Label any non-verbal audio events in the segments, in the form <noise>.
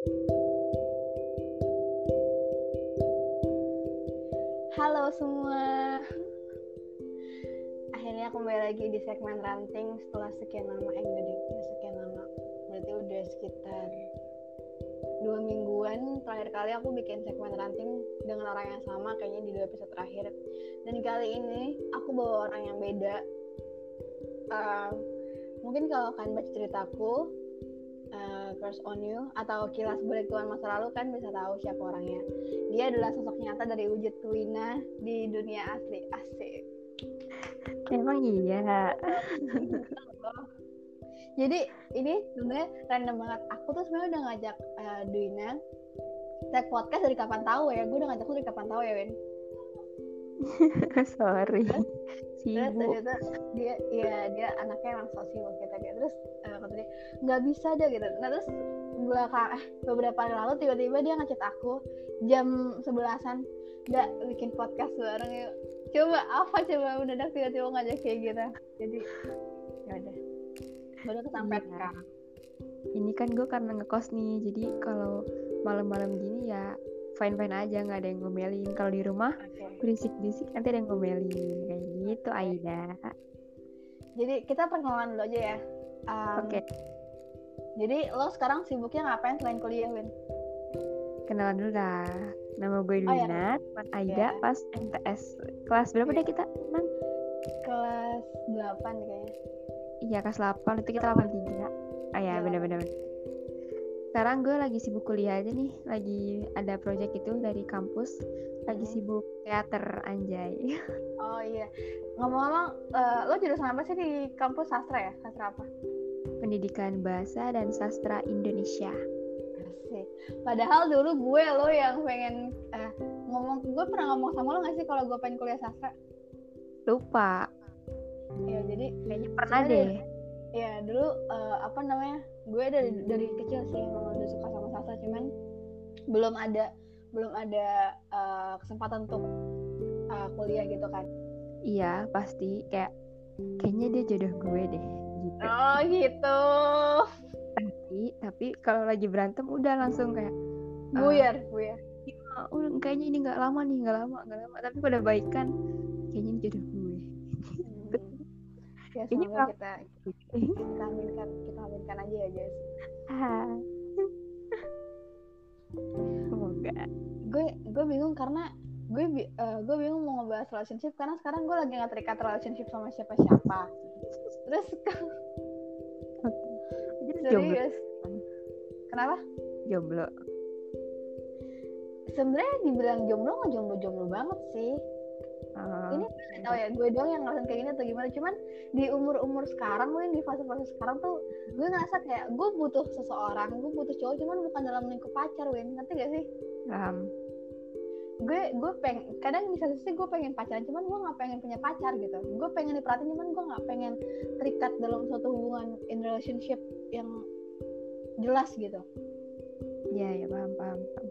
Halo semua. Akhirnya kembali lagi di segmen ranting setelah sekian lama eh enggak deh, sekian lama. Berarti udah sekitar dua mingguan terakhir kali aku bikin segmen ranting dengan orang yang sama kayaknya di dua episode terakhir. Dan kali ini aku bawa orang yang beda. Uh, mungkin kalau kalian baca ceritaku, Crush on You atau kilas balik Tuhan masa lalu kan bisa tahu siapa orangnya. Dia adalah sosok nyata dari wujud Wina di dunia asli asik. Emang iya. <laughs> Jadi ini sebenarnya random banget. Aku tuh sebenarnya udah ngajak uh, Duina tag podcast dari kapan tahu ya? Gue udah ngajak lu dari kapan tahu ya, Win? <laughs> Sorry. Terus ternyata dia ya dia anaknya emang so sibuk kita gitu. Terus uh, kata dia nggak bisa deh gitu. Nah terus belakang eh, beberapa hari lalu tiba-tiba dia ngechat aku jam sebelasan nggak bikin podcast bareng yuk coba apa coba mendadak tiba-tiba ngajak kayak gitu jadi ya udah baru kesampaian Iya. sekarang Ini kan gue karena ngekos nih, jadi kalau malam-malam gini ya fine-fine aja, nggak ada yang ngomelin. Kalau di rumah oke berisik-berisik nanti ada yang ngomelin kayak gitu, Aida. jadi kita perkenalan dulu aja ya Um, Oke, jadi lo sekarang sibuknya ngapain selain kuliah Win kenalan dulu dah. Nama gue Oh, ya. Teman Aida Ya. pas MTS. Kelas berapa Iya. deh kita? Teman? kelas 8 nih kayaknya Iya, kelas 8. Itu kita 83. Ah ya, Iya. Sekarang gue lagi sibuk kuliah aja nih. Lagi ada project itu dari kampus. Lagi Hmm. sibuk teater anjay. <laughs> oh iya ngomong-ngomong eh, lo jurusan apa sih di kampus sastra ya sastra apa Pendidikan Bahasa dan Sastra Indonesia. Asik. Padahal dulu gue lo yang pengen eh, ngomong gue pernah ngomong sama lo gak sih kalau gue pengen kuliah sastra? Lupa, Ya jadi kayaknya pernah deh. ya dulu eh, apa namanya gue dari dari kecil sih emang udah suka sama sastra cuman belum ada belum ada eh, kesempatan untuk eh, kuliah gitu kan. Iya, pasti kayak kayaknya dia jodoh gue deh gitu. Oh gitu. Tapi tapi kalau lagi berantem udah langsung kayak Buyar, buyar. "Ah, udah kayaknya ini nggak lama nih, nggak lama, nggak lama. Tapi pada baikan kayaknya ini jodoh gue. Ya semoga kita <laughs> kita aminkan kita aminkan aja ya guys. Ah. Semoga. gue gue bingung karena gue eh, gue bingung mau ngebahas relationship karena sekarang gue lagi nggak terikat relationship sama siapa siapa terus <laughs> Jadi jomblo. serius kenapa Jomblo. sebenarnya dibilang jomblo nggak jomblo jomblo banget sih Ah, ini nggak tahu ya gue doang yang ngerasain kayak gini atau gimana. Cuman di umur umur sekarang gue di fase fase sekarang tuh gue ngerasa kayak gue butuh seseorang gue butuh cowok cuman bukan dalam lingkup pacar Win. Ngerti gak sih? Paham. gue gue pengen kadang di satu sisi gue pengen pacaran cuman gue nggak pengen punya pacar gitu. Gue pengen diperhatiin cuman gue nggak pengen terikat dalam suatu hubungan in relationship yang jelas gitu. Iya, ya paham, paham, paham.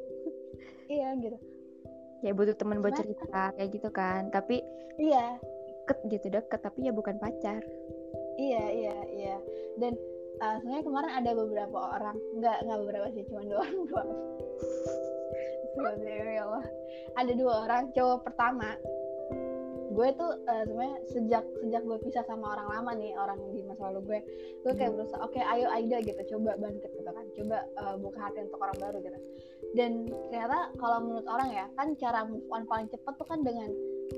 iya gitu Ya butuh teman buat cerita kayak gitu kan. Tapi iya. deket gitu deket tapi ya bukan pacar. iya iya iya. Dan uh, sebenarnya kemarin ada beberapa orang nggak nggak beberapa sih cuma dua orang Sebenarnya, <laughs> ya Allah. Ada dua orang cowok pertama gue tuh uh, sebenarnya sejak sejak gue pisah sama orang lama nih orang di masa lalu gue gue kayak berusaha oke ayo Aida gitu coba bangkit gitu kan coba uh, buka hati untuk orang baru gitu. Dan ternyata kalau menurut orang ya kan cara move on paling cepat tuh kan dengan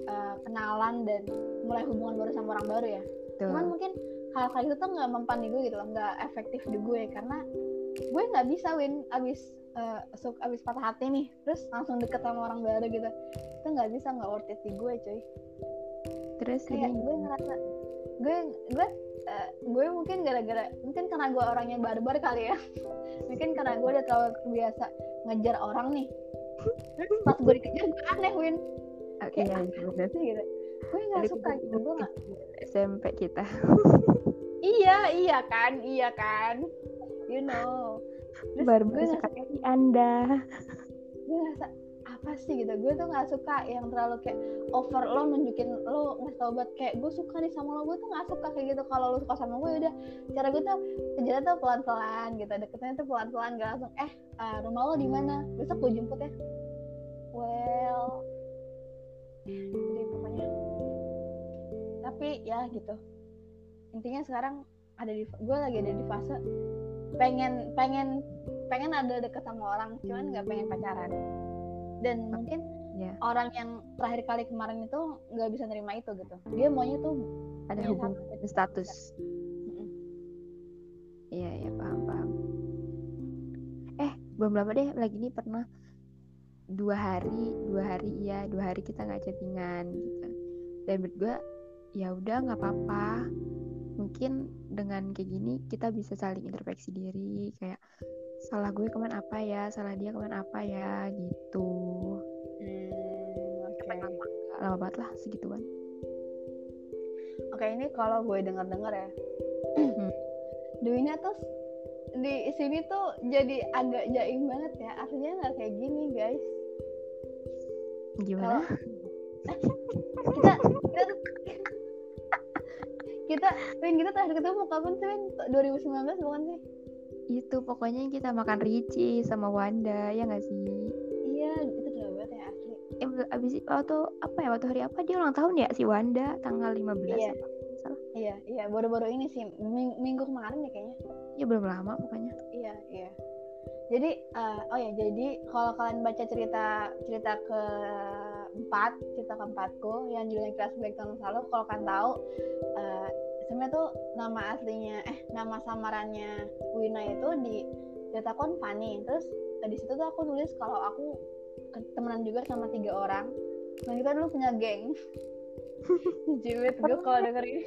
uh, kenalan dan mulai hubungan baru sama orang baru ya. Tuh. cuman mungkin hal kayak gitu tuh nggak mempan di gue gitu loh nggak efektif di gue karena gue nggak bisa win. Abis uh, suk abis patah hati nih terus langsung deket sama orang baru gitu. Itu nggak bisa nggak worth it di gue cuy. Terus kayak ini gue ngerasa gue gue uh, gue mungkin gara-gara mungkin karena gue orangnya barbar kali ya. <laughs> Mungkin karena gue udah terlalu terbiasa ngejar orang nih. <laughs> Pas gue dikejar gue aneh win. Iya, bener. sih gitu. Gue nggak suka gitu gue nggak SMP kita. <laughs> iya iya kan iya kan. You know terus Baru gue sekali Anda. gue ngerasa apa sih? Gitu. Gue tuh nggak suka yang terlalu kayak over lo nunjukin lo ngasih tau buat kayak gue suka nih sama lo gue tuh nggak suka kayak gitu. Kalau lo suka sama gue udah cara gue tuh kerja tuh pelan pelan gitu. Deketnya tuh pelan pelan gak langsung eh uh, rumah lo di mana? Besok gue jemput ya. Well jadi pokoknya. Tapi ya gitu. Intinya sekarang ada di gue lagi ada di fase pengen pengen pengen ada deket sama orang cuman nggak pengen pacaran. Dan mungkin ya. orang yang terakhir kali kemarin itu nggak bisa nerima itu gitu. Dia maunya tuh ada hubungan status. iya iya paham paham. Eh belum lama deh lagi ini pernah dua hari dua hari iya dua hari kita nggak chattingan gitu. Dan berdua ya udah nggak apa-apa mungkin dengan kayak gini kita bisa saling introspeksi diri kayak salah gue kemarin apa ya? Salah dia kemarin apa ya? Gitu. Hmm, oke. Lama, lama banget lah segituan. Oke ini kalau gue denger dengar ya. Hmm. <clears throat> Duinya tuh di sini tuh jadi agak jaim banget ya. Aslinya nggak kayak gini guys. Gimana? Kita kita tuh kita Win kita terakhir ketemu kapan sih Win? 2019 bukan sih? Itu pokoknya kita makan Ricci sama Wanda ya nggak sih? Iya itu udah banget ya asli. Eh, abis itu waktu apa ya waktu hari apa? Dia ulang tahun ya si Wanda tanggal 15 Iya. apa salah. Iya iya baru-baru ini sih Ming- minggu kemarin ya kayaknya. Ya belum lama pokoknya. Iya, iya. Jadi, eh, oh ya, jadi kalau kalian baca cerita cerita ke empat, cerita keempatku yang judulnya kelas Black tahun lalu, kalau kalian tahu, eh, sebenarnya tuh nama aslinya, eh nama samarannya Wina itu di cerita kon Fanny. Terus eh, di situ tuh aku nulis kalau aku temenan juga sama tiga orang. Dan kita dulu punya geng. <laughs> Jiwit gue kalau denger ini.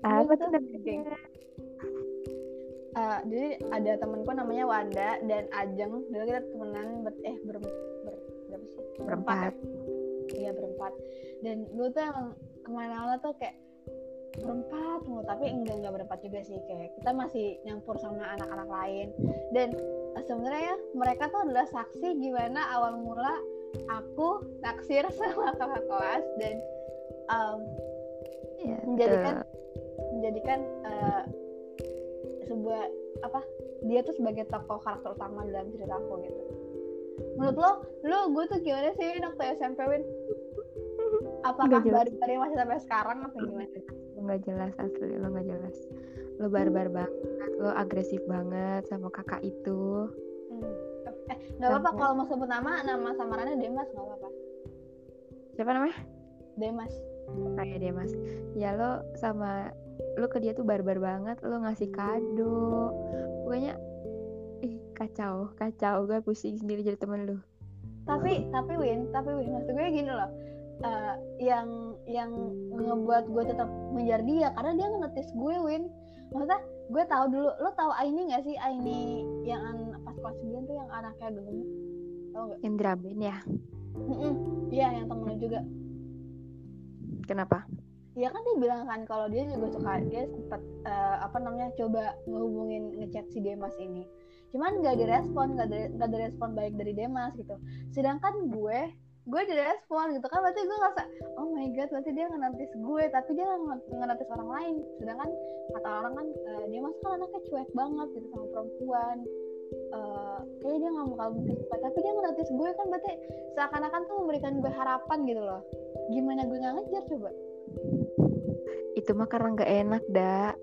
apa tuh namanya Eh, jadi ada temenku namanya Wanda dan Ajeng dulu kita temenan ber eh ber, ber berapa sih? Berempat. Iya berempat. Dan dulu tuh emang ke mana-mana tuh kayak berempat mulu tapi enggak enggak berempat juga sih. Kayak kita masih nyampur sama anak-anak lain. Dan eh, sebenarnya ya mereka tuh adalah saksi gimana awal mula aku naksir <laughs> sama kakak kelas dan em, ya, menjadikan betul. menjadikan eh, sebuah apa dia tuh sebagai tokoh karakter utama dalam ceritaku gitu menurut lo lo gue tuh gimana sih waktu SMP Win? Apakah dari masih sampai sekarang atau gimana? lo nggak jelas asli lo nggak jelas. Lo barbar banget lo agresif banget sama kakak itu. Hmm. eh nggak apa-apa kalau mau sebut nama nama samarannya Demas nggak apa-apa. Siapa namanya? Demas. Kayak dia mas ya lo sama lo ke dia tuh barbar banget lo ngasih kado. Pokoknya kacau kacau. Gue pusing sendiri jadi temen lo tapi tapi Win tapi Win maksud gue gini loh. Eh, yang yang ngebuat gue tetap mengejar dia karena dia ngenetis gue Win. Maksudnya gue tahu dulu lo tahu Aini nggak sih? Aini yang an- pas kelas 9 tuh yang anaknya gemuk tau nggak? Yang drum band ya iya yang temen juga. Kenapa? Iya kan dia bilang kan kalau dia juga suka dia sempat eh, apa namanya coba ngehubungin ngechat si Demas ini cuman nggak direspon nggak ada nggak ada respon baik dari Demas gitu. Sedangkan gue gue direspon gitu kan berarti gue ngerasa oh my god berarti dia ngenatis gue tapi dia nge- ngenatis orang lain. Sedangkan kata orang kan eh, Demas kan anaknya cuek banget gitu sama perempuan. Eh, kayaknya dia nggak bakal mungkin suka tapi dia ngenatis gue kan berarti seakan-akan tuh memberikan gue harapan gitu loh. Gimana gue nggak ngejar coba? Itu mah karena nggak enak dak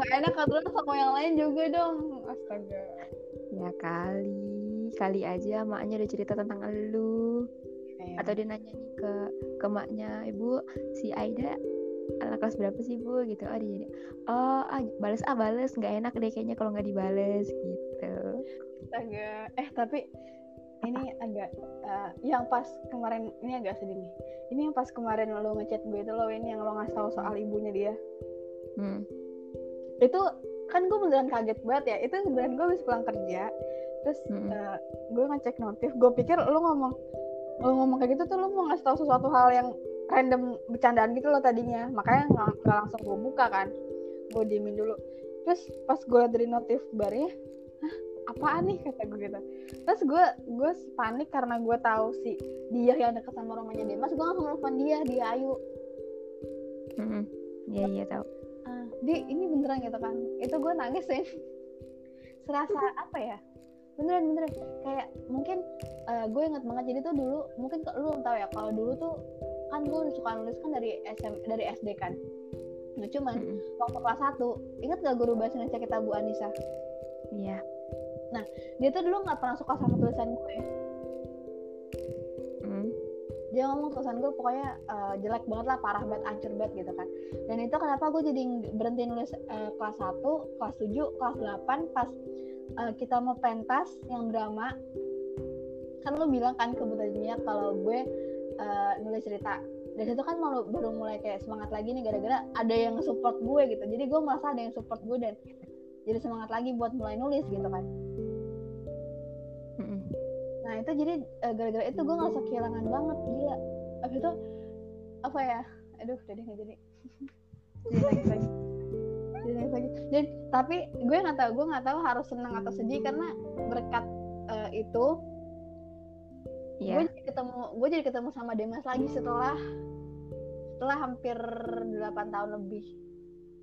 nggak enak aturan sama yang lain juga dong. Astaga. Ya kali kali aja maknya udah cerita tentang elu. Atau dia nanya nih ke ke maknya ibu si Aida anak kelas berapa sih bu? Gitu. Oh dia jadi oh ah, bales ah bales. Nggak enak deh kayaknya kalau nggak dibales gitu. Astaga. Eh tapi ini agak eh, yang pas kemarin ini agak sedih nih. Ini yang pas kemarin lo ngechat gue itu lo ini yang lo ngasih tahu soal ibunya dia hmm. itu kan gue beneran kaget banget ya. Itu beneran gue habis pulang kerja terus Mm-mm. eh, gue ngecek notif gue pikir lo ngomong lo ngomong kayak gitu tuh lo mau ngasih tahu sesuatu hal yang random bercandaan gitu loh tadinya. Makanya nggak langsung gue buka kan. Gue diemin dulu. Terus pas gue dari notif barnya hah apaan nih? kata gue gitu. Terus gue gue panik karena gue tahu si dia yang deket sama rumahnya Demas gue langsung nelfon dia dia Ayu. Mm-mm. iya iya tahu di ini beneran gitu kan? Itu gue nangis ya serasa apa ya? Beneran beneran. Kayak mungkin eh, gue inget banget. Jadi tuh dulu mungkin lu tahu ya kalau dulu tuh kan gue suka nulis kan dari SM dari SD kan? Nah cuman waktu kelas 1 inget gak guru bahasa Indonesia kita Bu Anissa? Iya. Dia tuh dulu nggak pernah suka sama tulisan gue. Dia ngomong tulisan gue pokoknya eh, jelek banget lah parah banget ancur banget gitu kan. Dan itu kenapa gue jadi berhenti nulis eh, kelas 1 kelas 7 kelas 8 pas eh, kita mau pentas yang drama. Kan lu bilang kan ke Buta Dunia kalau gue eh, nulis cerita. Dari situ kan malu baru mulai kayak semangat lagi nih gara-gara ada yang support gue gitu. Jadi gue merasa ada yang support gue dan jadi semangat lagi buat mulai nulis gitu kan. Nah itu jadi eh, gara-gara itu gue ngerasa kehilangan banget gila. Abis itu apa ya? Aduh, udah deh nggak jadi. <laughs> jadi nangis lagi. Jadi nangis lagi. Dan tapi gue nggak tahu, gue nggak tahu harus senang atau sedih karena berkat eh, itu gue iya jadi ketemu gue jadi ketemu sama Demas lagi setelah setelah hampir 8 tahun lebih.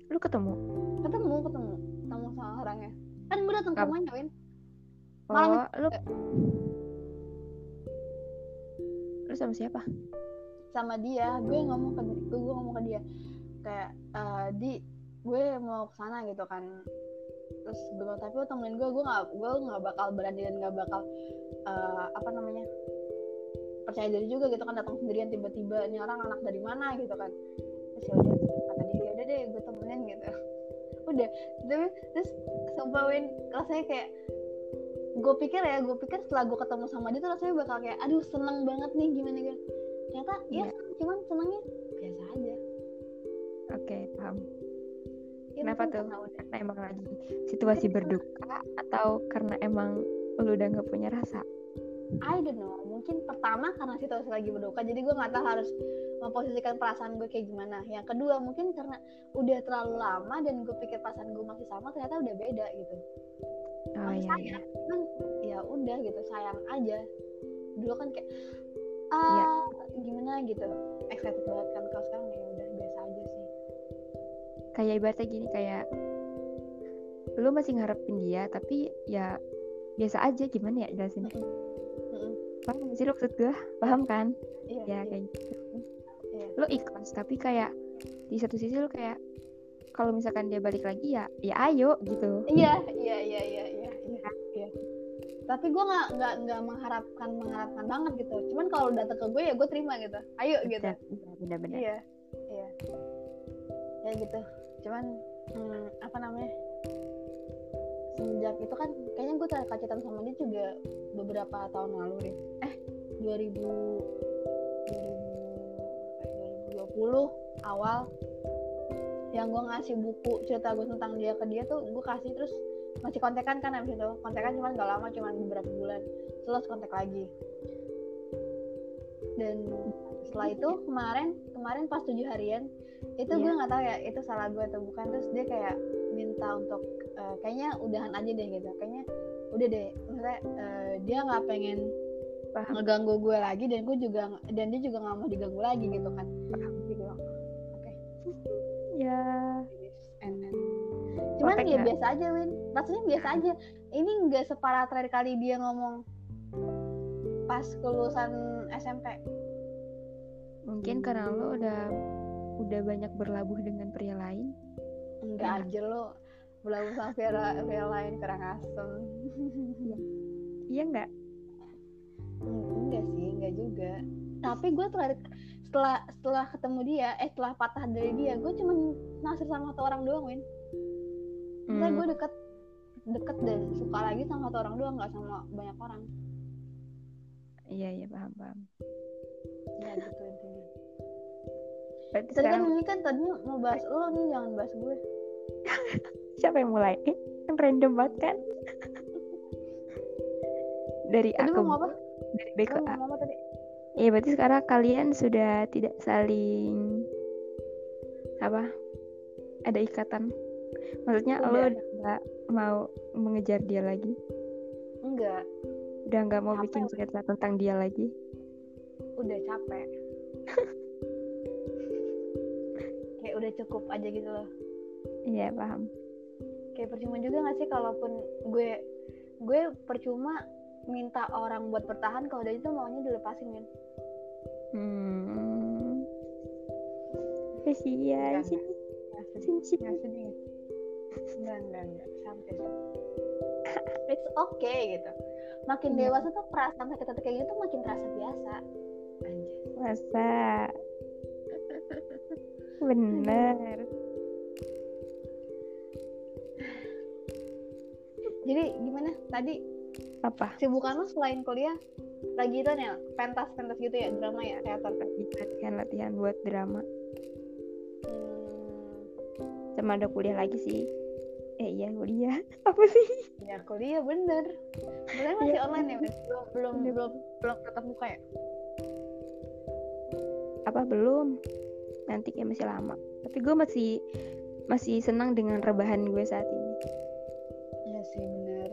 lu ketemu Ketemu, ketemu, ketemu sama orangnya. Kan gue datang ke rumahnya, Win. Malam oh lu lu sama siapa? Sama dia. Gue ngomong ke gue, gue ngomong ke dia. Kayak eh, di gue mau ke sana gitu kan. Terus gue bilang tapi lo temenin gue gue nggak gue nggak bakal berani dan nggak bakal eh, apa namanya percaya diri juga gitu kan. Datang sendirian tiba-tiba ini orang anak dari mana? Gitu kan. Terus ya kata dia ya udah deh gue temenin gitu. <laughs> Udah. Tapi terus sumpah Win rasanya kayak gue pikir ya gue pikir setelah gue ketemu sama dia tuh rasanya bakal kayak aduh seneng banget nih gimana gitu. Ternyata ya Iya. seneng, cuman senengnya biasa aja. Oke paham. Ya, kenapa tuh? Karena emang lagi situasi berduka atau karena emang lu udah nggak punya rasa? I don't know. Mungkin pertama karena situasi lagi berduka jadi gue nggak tahu harus memposisikan perasaan gue kayak gimana. Yang kedua mungkin karena udah terlalu lama dan gue pikir perasaan gue masih sama ternyata udah beda gitu oh iya iya sayang cuman ya udah gitu sayang aja. Dulu kan kayak Iya. ah gimana gitu. Excited banget kan kalau sekarang ya udah biasa aja sih. Kayak ibaratnya gini kayak lu masih ngarepin dia tapi ya biasa aja gimana ya jelasin? Mm-mm. paham gak sih lu maksud gue <laughs> paham kan? Iya ya iya, kayak gitu. Iya. lu ikhlas tapi kayak di satu sisi lu kayak kalau misalkan dia balik lagi ya ya ayo gitu. Iya iya iya iya iya iya iya. Tapi gue nggak nggak nggak mengharapkan mengharapkan banget gitu. Cuman kalau datang ke gue ya gue terima gitu. Ayo gitu. Bener, iya, iya iya. Ya gitu. Cuman hmm, apa namanya? Semenjak itu kan kayaknya gue terkacetan sama dia juga beberapa tahun lalu deh. Eh 2000 2020 awal yang gue ngasih buku cerita gue tentang dia ke dia tuh gue kasih terus masih kontekan kan abis itu? Kontekan cuman gak lama cuman beberapa bulan. Terus kontak lagi. Dan setelah itu kemarin kemarin pas tujuh harian itu gue Iya. nggak tahu ya itu salah gue atau bukan. Terus dia kayak minta untuk eh, kayaknya udahan aja deh gitu. Kayaknya udah deh maksudnya eh, dia nggak pengen paham. ngeganggu gue lagi dan gue juga dan dia juga nggak mau diganggu lagi gitu kan. Gitu oke. Ya. and, and. Cuman ya biasa aja Win. Rasanya biasa aja. Ini nggak separah terakhir kali dia ngomong pas kelulusan SMP mungkin karena lo udah udah banyak berlabuh dengan pria lain. Enggak aja lo. Belum sama Vera Vera lain kurang asem. <laughs> Iya nggak? Enggak sih enggak juga. Tapi gue terakhir setelah setelah ketemu dia eh setelah patah dari dia gue cuma naksir sama satu orang doang Win Maksudnya Hmm, gue deket deket dan suka lagi sama satu orang doang nggak sama banyak orang. Iya iya paham paham. Ya gitu intinya. Berarti tadi kan ini kan tadinya mau bahas lo nih jangan bahas gue. <laughs> Siapa yang mulai? Eh, kan random banget kan? Dari tadi aku. mau apa? Dari B ke mau A. ngomong apa tadi? Ya berarti sekarang kalian sudah tidak saling apa? Ada ikatan maksudnya lo Udah. udah nggak mau mengejar dia lagi? Juga udah nggak mau Capek bikin udah. cerita tentang dia lagi? Udah capek. <laughs> Kayak udah cukup aja gitu loh. Iya paham. Kayak percuma juga gak sih kalaupun gue gue percuma minta orang buat bertahan kalau udah itu maunya dilepasin kan hmm. Kasihan Enggak, sih. nggak enggak enggak enggak. Sampai sampai <laughs> it's okay gitu. Makin Iya. dewasa tuh perasaan sakit hati kayak gitu makin terasa biasa. Anjir masa <laughs> bener. Jadi gimana? Tadi apa? sibukan lo selain kuliah lagi itu nih pentas pentas gitu ya drama ya teater latihan latihan buat drama. Hmm, sama ada kuliah lagi sih eh iya kuliah <laughs> apa sih ya kuliah bener sebenarnya masih Iya. online ya Mas? belum belum Bener. belum belum tetap muka ya apa belum nanti kayak masih lama tapi gue masih masih senang dengan rebahan gue saat ini iya sih bener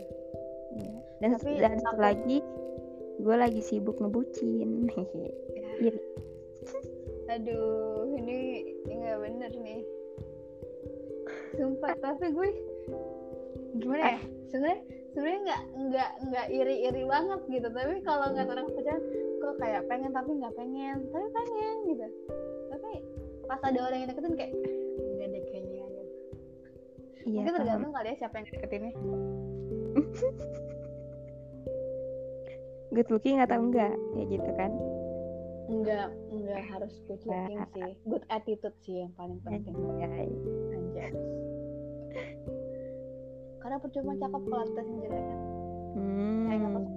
Iya. dan Tapi dan satu lagi gue lagi sibuk ngebucin <laughs> Iri. aduh ini nggak bener nih sumpah tapi gue gimana ya? Sebenarnya sebenarnya nggak nggak nggak iri iri banget gitu. Tapi kalau nggak orang pacaran kok kayak pengen tapi nggak pengen. Tapi pengen gitu. Tapi pas ada orang yang deketin kayak "Ah, nggak deh kayaknya gitu. iya mungkin tergantung kali ya siapa yang deketinnya. <laughs> Good looking atau enggak? Kayak gitu kan? Nggak nggak harus good looking Nah. sih. Good attitude sih yang paling penting. Anjay. anjay karena percuma cakep kalau atasnya jelek kan. Kayak nggak hmm. masuk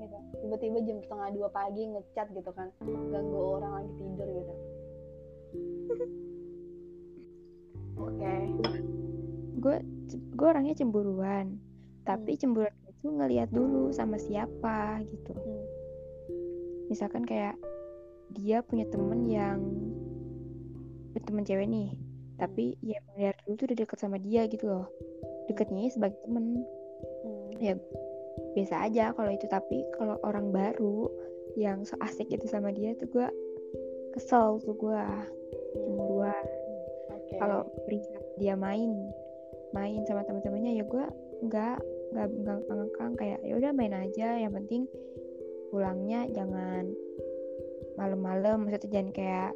gitu. Tiba-tiba jam setengah dua pagi ngechat gitu kan. Ganggu orang lagi tidur gitu. <laughs> Oke. Gue gue orangnya cemburuan. Tapi cemburuan itu ngelihat dulu sama siapa gitu. Hmm. misalkan kayak dia punya temen yang temen cewek nih. Tapi ya dari dulu tuh udah deket sama dia gitu loh deketnya ya sebagai temen. Hmm. ya biasa aja kalau itu. Tapi kalau orang baru yang so asik gitu sama dia tuh gue kesel tuh gue cemburuan. Oke. Kalau perihal dia main main sama teman-temannya ya gue nggak nggak nggak ngekang. Kayak ya udah main aja yang penting pulangnya jangan malam-malam. Maksudnya jangan kayak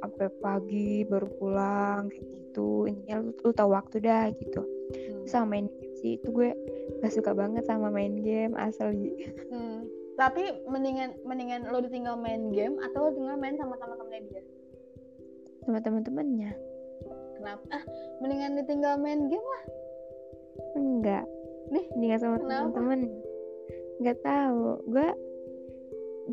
sampai pagi baru pulang kayak gitu. Intinya lu, lu tahu waktu dah gitu. Hmm. sama main game sih itu gue gak suka banget sama main game asli. Hmm. tapi mendingan mendingan lo ditinggal main game atau lo tinggal main sama teman-temannya dia? Sama teman-temannya. Kenapa? Ah mendingan ditinggal main game lah. Enggak. Nih, nggak sama teman-teman. Nggak tahu. Gue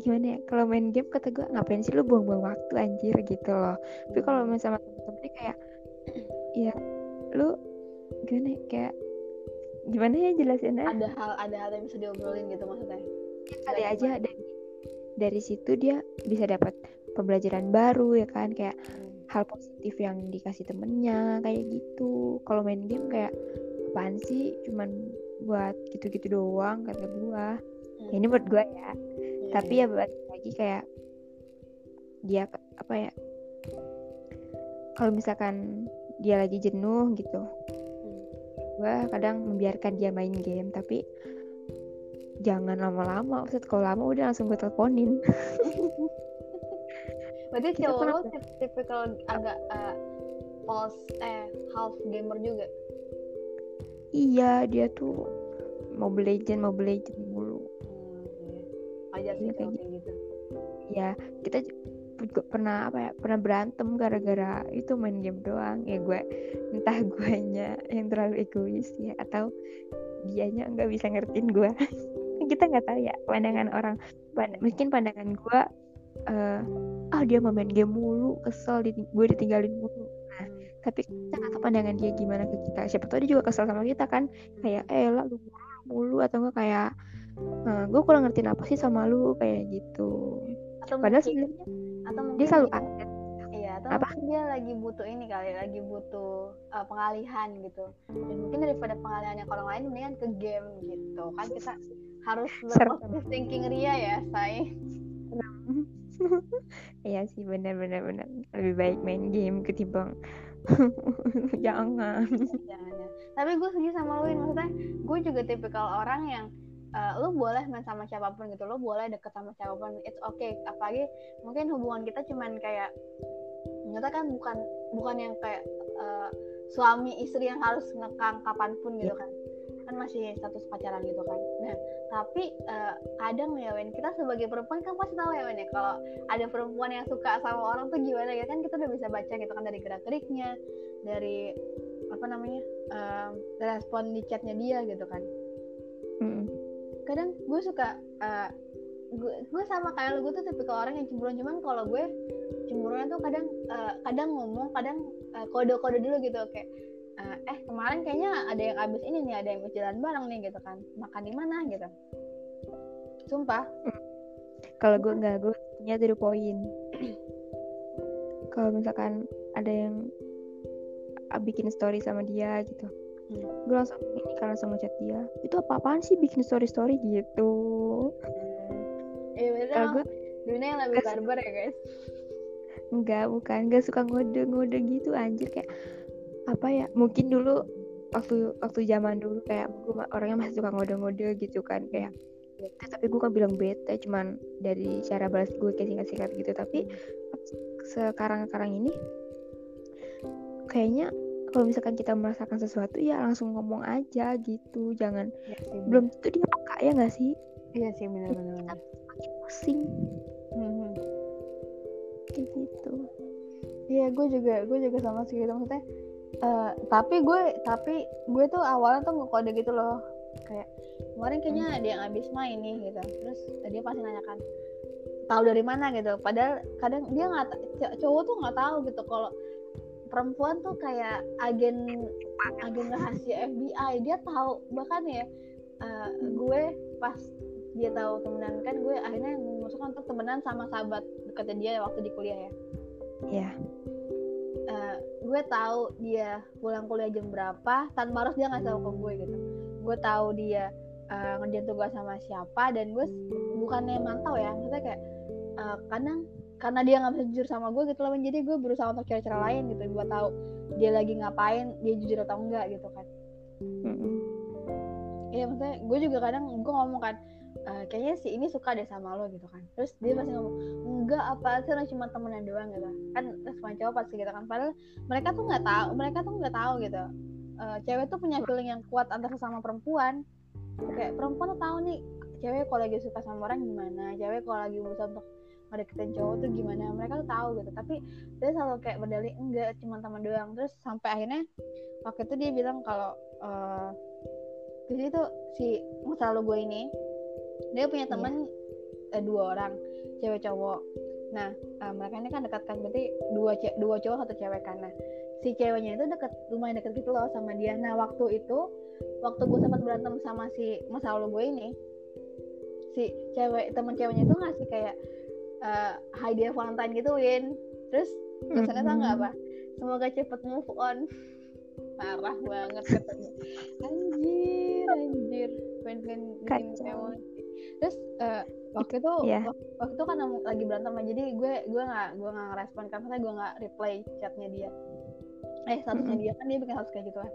gimana ya kalau main game kata gue ngapain sih lu buang-buang waktu anjir? Gitu loh. Tapi kalau main sama temen-temennya kayak <clears throat> ya lu gimana ya, kayak gimana ya jelasinnya? Ada hal ada hal yang bisa diobrolin gitu maksudnya? Kali Nggak aja. Dari dari situ dia bisa dapat pembelajaran baru ya kan? Kayak Hmm. hal positif yang dikasih temennya kayak gitu. Kalau main game kayak apaan sih? Cuman buat gitu-gitu doang kata gua. Hmm. ya, ini buat gua ya. Iya, tapi iya. ya balik lagi kayak dia apa ya kalau misalkan dia lagi jenuh gitu Hmm. gua kadang membiarkan dia main game tapi jangan lama-lama Maksud kalau lama udah langsung gue teleponin <laughs> berarti cowok lo pernah- tip- tipikal agak uh, pulse eh half gamer juga iya dia tuh Mobile Legend Mobile Legend wajar sih Iya, kayak kalau kayak gitu. Ya kita juga pernah apa ya pernah berantem gara-gara itu main game doang. Ya gue entah guanya yang terlalu egois ya atau dianya nggak bisa ngertiin gue. <laughs> Kita nggak tahu ya pandangan orang. Pan- mungkin pandangan gue eh ah dia mau main game mulu kesel di gue ditinggalin mulu. Nah Hmm. tapi kita nggak tahu pandangan dia gimana ke kita. Siapa tahu dia juga kesel sama kita kan. Kayak eh lah lu mulu atau enggak kayak "Eh, gue kurang ngertiin apa sih sama lu kayak gitu. Atau padahal mungkin, sebenarnya atau mungkin dia selalu ada. Iya atau Apa? mungkin dia lagi butuh ini kali lagi butuh uh, pengalihan gitu. Dan mungkin daripada pengalihannya ke orang lain mendingan ke game gitu. Kan kita harus <laughs> berpositif thinking ria ya say. <laughs> Iya sih benar benar benar lebih baik main game ketimbang <laughs> jangan. Jangan ya tapi gue setuju sama lu Win. maksudnya gue juga tipikal orang yang eh, lu boleh main sama siapa pun gitu lu boleh deket sama siapa pun it's okay. Apalagi mungkin hubungan kita cuman kayak ternyata kan bukan bukan yang kayak eh, suami istri yang harus ngekang kapan pun gitu kan. Kan masih status pacaran gitu kan. Nah tapi eh, kadang ya Wen kita sebagai perempuan kan pasti tahu ya Wen ya kalau ada perempuan yang suka sama orang tuh gimana ya kan kita udah bisa baca gitu kan dari gerak geriknya dari apa namanya eh, respon di chatnya dia gitu kan. Mm. Kadang gue suka eh, gue sama kayak lu gue tuh tipikal orang yang cemburuan cuman kalau gue cemburuan tuh kadang eh, kadang ngomong kadang eh, kode-kode dulu gitu. Kayak eh, eh kemarin kayaknya ada yang abis ini nih ada yang habis jalan bareng nih gitu kan. Makan di mana? gitu. Sumpah. Kalau gue nggak gue punya dari poin. Kalau misalkan ada yang ah, bikin story sama dia gitu Hmm. gue langsung ini kan langsung ngechat dia. Itu apa apaan sih bikin story story gitu? Eh kalau emang gue dunia yang lebih barbar ya guys. Enggak, bukan. Enggak suka ngode-ngode gitu anjir. Kayak apa ya? Mungkin dulu waktu waktu zaman dulu kayak gue orangnya masih suka ngode-ngode gitu kan kayak bete, tapi gue kan bilang bete cuman dari cara balas gue kayak singkat-singkat gitu. Tapi sekarang-sekarang ini kayaknya kalau misalkan kita merasakan sesuatu ya langsung ngomong aja gitu. Jangan Iya sih, belum tentu dia peka ya nggak sih? Iya sih benar-benar makin pusing. Hmm. kayak gitu. Iya, gue juga, gue juga sama sih gitu. Maksudnya. eh, tapi gue, tapi gue tuh awalnya tuh ngekode gitu loh, kayak kemarin kayaknya ada yang habis main nih gitu. Terus dia pasti nanyakan, tahu dari mana? gitu. Padahal kadang dia nggak, cowok tuh nggak tahu gitu kalau perempuan tuh kayak agen agen rahasia FBI. Dia tahu bahkan ya eh, gue pas dia tahu temenan kan gue akhirnya memutuskan untuk temenan sama sahabat dekatnya dia waktu di kuliah ya. ya Eh, gue tahu dia pulang kuliah jam berapa tanpa harus dia ngasih tahu ke gue gitu gue tahu dia eh, ngerjain tugas sama siapa dan gue bukannya mantau ya maksudnya kayak eh, kadang karena dia nggak bisa jujur sama gue gitu loh jadi gue berusaha untuk cari cara lain gitu gue tahu dia lagi ngapain dia jujur atau enggak gitu kan. Iya maksudnya gue juga kadang gue ngomong kan "Eh, kayaknya si ini suka deh sama lo gitu kan. Terus dia pasti ngomong enggak apa sih orang cuma temenan doang gitu. Kan respon cowok pasti gitu kan padahal mereka tuh nggak tahu mereka tuh nggak tahu gitu. Eh, cewek tuh punya feeling yang kuat antar sesama perempuan. Kayak perempuan tuh tahu nih cewek kalau lagi suka sama orang gimana cewek kalau lagi berusaha untuk ngedeketin cowok tuh gimana mereka tuh tahu gitu. Tapi dia selalu kayak berdalih enggak cuma teman doang. Terus sampai akhirnya waktu itu dia bilang kalau eh jadi tuh si masa lalu gue ini dia punya teman eh, dua orang cewek cowok. Nah eh, mereka ini kan dekat kan berarti dua ce- dua cowok satu cewek kan. Nah si ceweknya itu deket lumayan deket gitu loh sama dia. Nah waktu itu waktu gue sempat berantem sama si masa lalu gue ini si cewek teman ceweknya itu ngasih kayak eh, hadiah Valentine gitu Win. Terus tulisannya tau nggak apa? Semoga cepet move on. <laughs> Parah banget katanya. Anjir anjir. Pengen bikin emosi terus eh, waktu itu wak- waktu itu kan lagi berantem aja, jadi gue gue nggak gue nggak ngerespon kan karena gue nggak reply chatnya dia. Eh statusnya dia kan dia bikin status kayak gitu kan.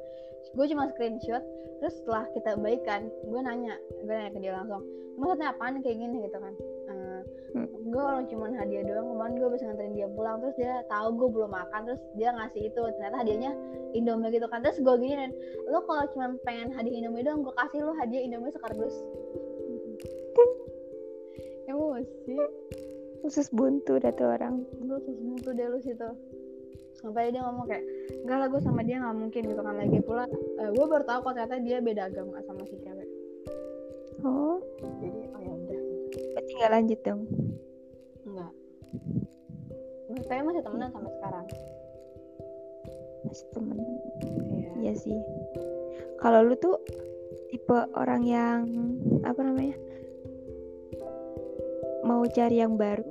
Gue cuma screenshot terus setelah kita baikan gue nanya gue nanya ke dia langsung maksudnya apaan kayak gini? gitu kan Hmm. gue orang cuma hadiah doang kemarin gue bisa nganterin dia pulang terus dia tahu gue belum makan terus dia ngasih itu ternyata hadiahnya Indomie gitu kan. Terus gue gini lo kalau cuma pengen hadiah Indomie doang gue kasih lo hadiah Indomie sekardus. <laughs> Emosi khusus buntu dah tuh orang. Lu semua tuh deh lu situ sampai dia ngomong kayak enggak lah gue sama dia nggak mungkin gitu kan. Lagi pula gue baru tahu kok ternyata dia beda agama sama si cewek. Oh. Jadi oh ya berarti nggak lanjut dong. Enggak. Saya masih temenan sampai sekarang. Masih temen iya. Iya sih. Kalau lu tuh tipe orang yang apa namanya mau cari yang baru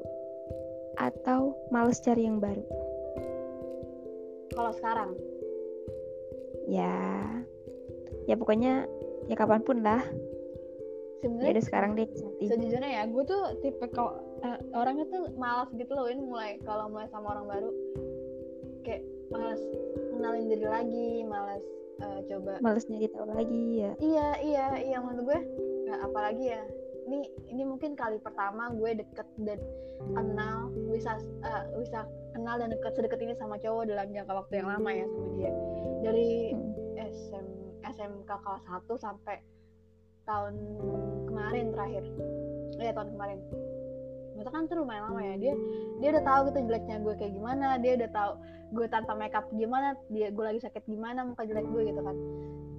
atau males cari yang baru? Kalau sekarang? Ya. Ya pokoknya ya kapan pun lah sebenarnya udah sekarang deh Sati. sejujurnya ya gue tuh tipe kalau eh, orangnya tuh malas gitu loh Win mulai kalau mulai sama orang baru kayak malas kenalin diri lagi malas eh, coba males nyari tahu lagi ya iya iya iya menurut gue ya, apalagi ya ini ini mungkin kali pertama gue deket dan kenal bisa eh, bisa kenal dan deket sedekat ini sama cowok dalam jangka waktu yang lama ya sama dia dari Hmm. SM, SMK kelas 1 sampai tahun kemarin terakhir. Iya tahun kemarin. Itu kan tuh lumayan lama ya. Dia dia udah tahu gitu jeleknya gue kayak gimana dia udah tahu gue tanpa makeup gimana dia gue lagi sakit gimana muka jelek gue gitu kan.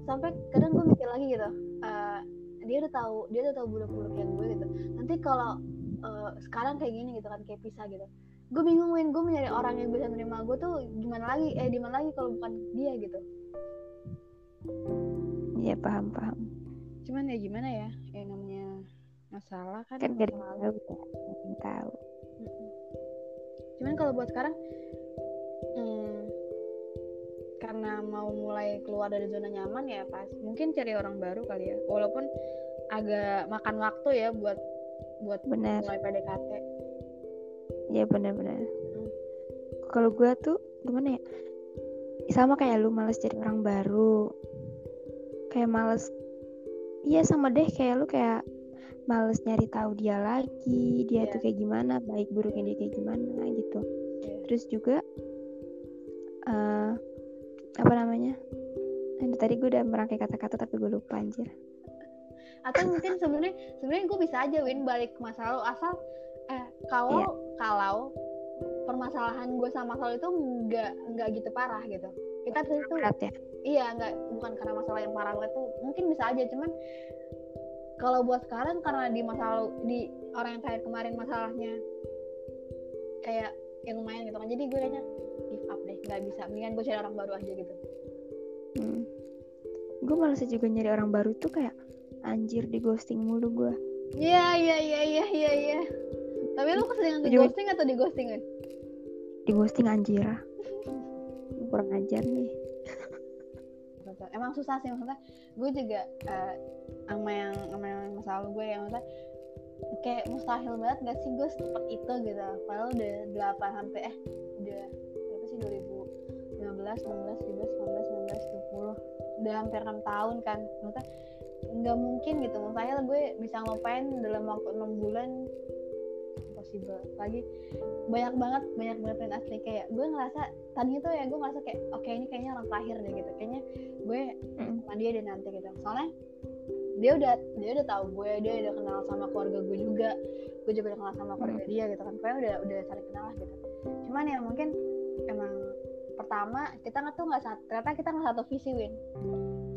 Sampai kadang gue mikir lagi gitu eh, dia udah tahu dia udah tahu buruk-buruk yang gue gitu. Nanti kalau eh, sekarang kayak gini gitu kan kayak pisah gitu gue bingung Win. Gue mencari orang yang bisa menerima gue tuh gimana lagi? Eh di mana lagi kalau bukan dia gitu? Iya paham paham cuman ya gimana ya yang namanya masalah kan, kan gak ada masa yang lalu. tahu ya tahu cuman kalau buat sekarang hmm, karena mau mulai keluar dari zona nyaman ya pas mungkin cari orang baru kali ya walaupun agak makan waktu ya buat buat benar mulai PDKT Iya benar-benar. Kalau gue tuh gimana ya? Sama kayak lu males jadi orang baru. Kayak males. Iya sama deh kayak lu kayak males nyari tahu dia lagi, dia Iya. tuh kayak gimana, baik buruknya dia kayak gimana gitu. Iya. Terus juga eh apa namanya? Aduh, tadi gue udah merangkai kata-kata tapi gue lupa anjir. atau mungkin sebenarnya sebenarnya gue bisa aja win balik ke masa lalu asal eh kalau Iya. kalau permasalahan gue sama Sal itu nggak nggak gitu parah gitu kita tuh itu ya. iya nggak bukan karena masalah yang parah banget tuh mungkin bisa aja cuman kalau buat sekarang karena di masa lalu di orang yang terakhir kemarin masalahnya kayak yang lumayan gitu kan jadi gue kayaknya give up deh nggak bisa mendingan gue cari orang baru aja gitu Hmm. Gue malas juga nyari orang baru tuh kayak anjir di ghosting mulu gue. iya iya iya iya iya iya tapi lu keseringan di ghosting atau di ghosting kan Di ghosting anjir. <laughs> Kurang ajar nih. Betul. emang susah sih maksudnya gue juga eh, sama yang sama yang masa lalu gue yang maksudnya kayak mustahil banget gak sih gue secepat itu gitu. Padahal udah 8 sampai eh udah berapa sih 2015 16 17 18 19 20 udah hampir 6 tahun kan maksudnya nggak mungkin gitu. Mustahil gue bisa ngelupain dalam waktu 6 bulan impossible lagi banyak banget banyak banget yang asli. Kayak gue ngerasa tadi itu ya gue ngerasa kayak oke ini kayaknya orang terakhir deh gitu. Kayaknya gue sama dia deh nanti gitu. Soalnya dia udah dia udah tahu gue dia udah kenal sama keluarga gue juga. Gue juga udah kenal sama keluarga dia gitu kan. Pokoknya udah udah saling kenal lah gitu. Cuman ya mungkin emang pertama kita nggak tuh nggak ternyata kita nggak satu visi win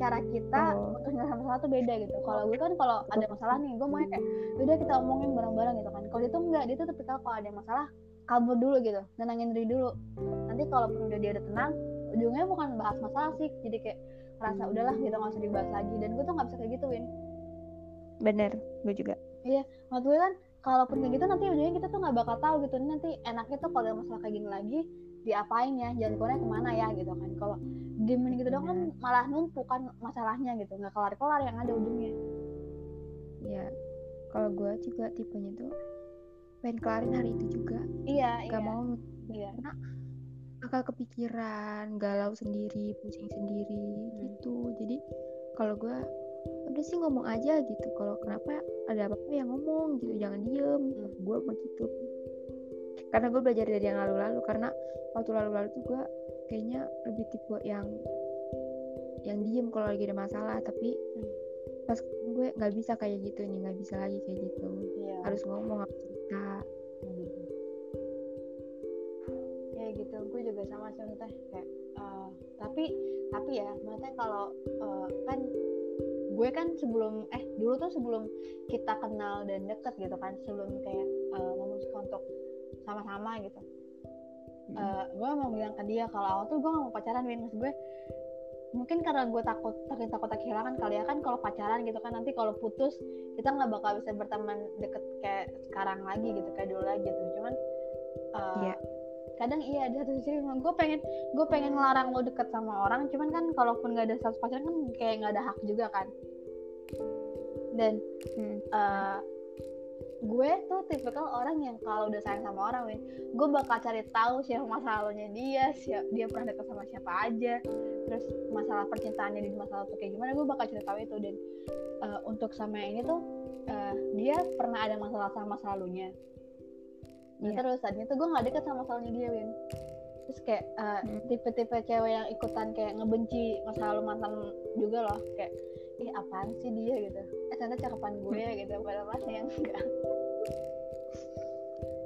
cara kita Oh. untuk nyelesain masalah tuh beda gitu. Kalau gue kan kalau ada masalah nih gue maunya kayak udah kita omongin bareng-bareng gitu kan. Kalau dia tuh enggak dia tuh tipikal kalau ada masalah kabur dulu gitu. Nenangin diri dulu. Nanti kalau udah dia udah tenang ujungnya bukan bahas masalah sih. Jadi kayak rasa udahlah kita nggak usah dibahas lagi. Dan gue tuh nggak bisa kayak gitu win. Bener, gue juga. maksud gue kan kalaupun kayak gitu nanti ujungnya kita tuh nggak bakal tahu gitu. Nanti enaknya tuh kalau ada masalah kayak gini lagi diapain ya jalan keluarnya ke mana ya gitu kan kalau diemin gitu dong kan malah numpuk kan masalahnya gitu nggak kelar kelar yang ada ujungnya Ya, kalau gue juga tipenya tuh pengen kelarin hari itu juga. iya Gak iya mau iya karena bakal kepikiran, galau sendiri, pusing sendiri Hmm. gitu. Jadi kalau gue udah sih ngomong aja gitu. Kalau kenapa ada apa-apa ya ngomong gitu, jangan diem. Hmm. Gue begitu. Karena gue belajar dari yang lalu-lalu. Karena waktu lalu-lalu tuh gue kayaknya lebih tipe yang yang diem kalau lagi ada masalah. Tapi Hmm. pas gue nggak bisa kayak gitu nih, nggak bisa lagi kayak gitu. iya Harus ngomong, harus cerita. ya gitu gue juga sama sih kayak eh, tapi tapi ya maksudnya kalau eh, kan gue kan sebelum eh dulu tuh sebelum kita kenal dan deket gitu kan sebelum kayak eh, memutuskan untuk sama-sama gitu Hmm. Eh, gue mau bilang ke dia kalau awal tuh gue gak mau pacaran Win maksud gue mungkin karena gue takut takut takut kehilangan kali ya kan kalau pacaran gitu kan nanti kalau putus kita nggak bakal bisa berteman deket kayak sekarang lagi gitu kayak dulu lagi gitu cuman eh, Iya. kadang iya ada satu sisi gue pengen gue pengen ngelarang lo deket sama orang cuman kan kalaupun nggak ada status pacaran kan kayak nggak ada hak juga kan dan Hmm. eh, gue tuh tipikal orang yang kalau udah sayang sama orang Win gue bakal cari tahu siapa masa lalunya dia siapa dia pernah dekat sama siapa aja. Terus masalah percintaannya di masa lalu tuh kayak gimana gue bakal cari tahu itu. Dan eh, untuk sama yang ini tuh eh, dia pernah ada masalah sama masa lalunya. Nah, Iya. terus tadinya tuh gue nggak deket sama masa lalunya dia Win. Terus kayak eh, Hmm. tipe-tipe cewek yang ikutan kayak ngebenci masa lalu mantan juga loh. Kayak ih apaan sih dia? gitu. Eh ternyata cakepan gue Hmm. gitu. Padahal masih yang enggak.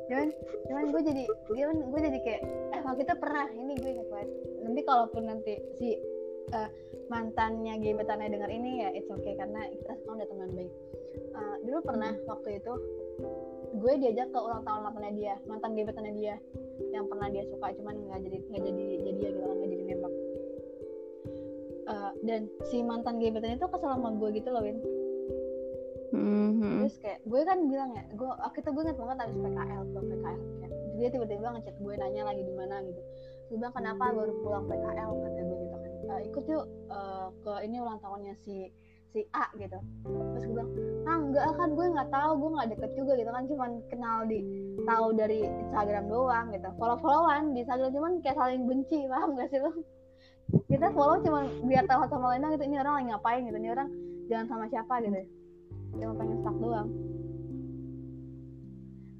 Cuman cuman gue jadi cuman gue jadi kayak eh waktu kita pernah ini gue ingat banget. Nanti kalaupun nanti si eh, mantannya gebetannya dengar ini ya it's okay karena kita sekarang udah teman baik. Eh, dulu pernah waktu itu gue diajak ke ulang tahun mantannya dia mantan gebetannya dia yang pernah dia suka cuman nggak jadi nggak jadi jadian gitu kan nggak jadi Eh, dan si mantan gebetannya itu kesel sama gue gitu loh Win. Hmm, hmm. terus kayak gue kan bilang ya gue waktu itu gue inget banget habis PKL tuh PKL kayak dia tiba-tiba ngechat gue nanya lagi di mana gitu. Gue bilang kenapa baru pulang PKL kata gue gitu kan. "Eh, ikut yuk eh, ke ini ulang tahunnya si si A gitu. Terus gue bilang ah enggak kan gue nggak tahu gue nggak deket juga gitu kan. Cuman kenal di tahu dari Instagram doang gitu. Follow followan di Instagram cuman kayak saling benci paham gak sih lo kita follow cuman biar tahu sama lain gitu ini orang lagi ngapain gitu ini orang jangan sama siapa gitu. Cuma pengen stuck doang.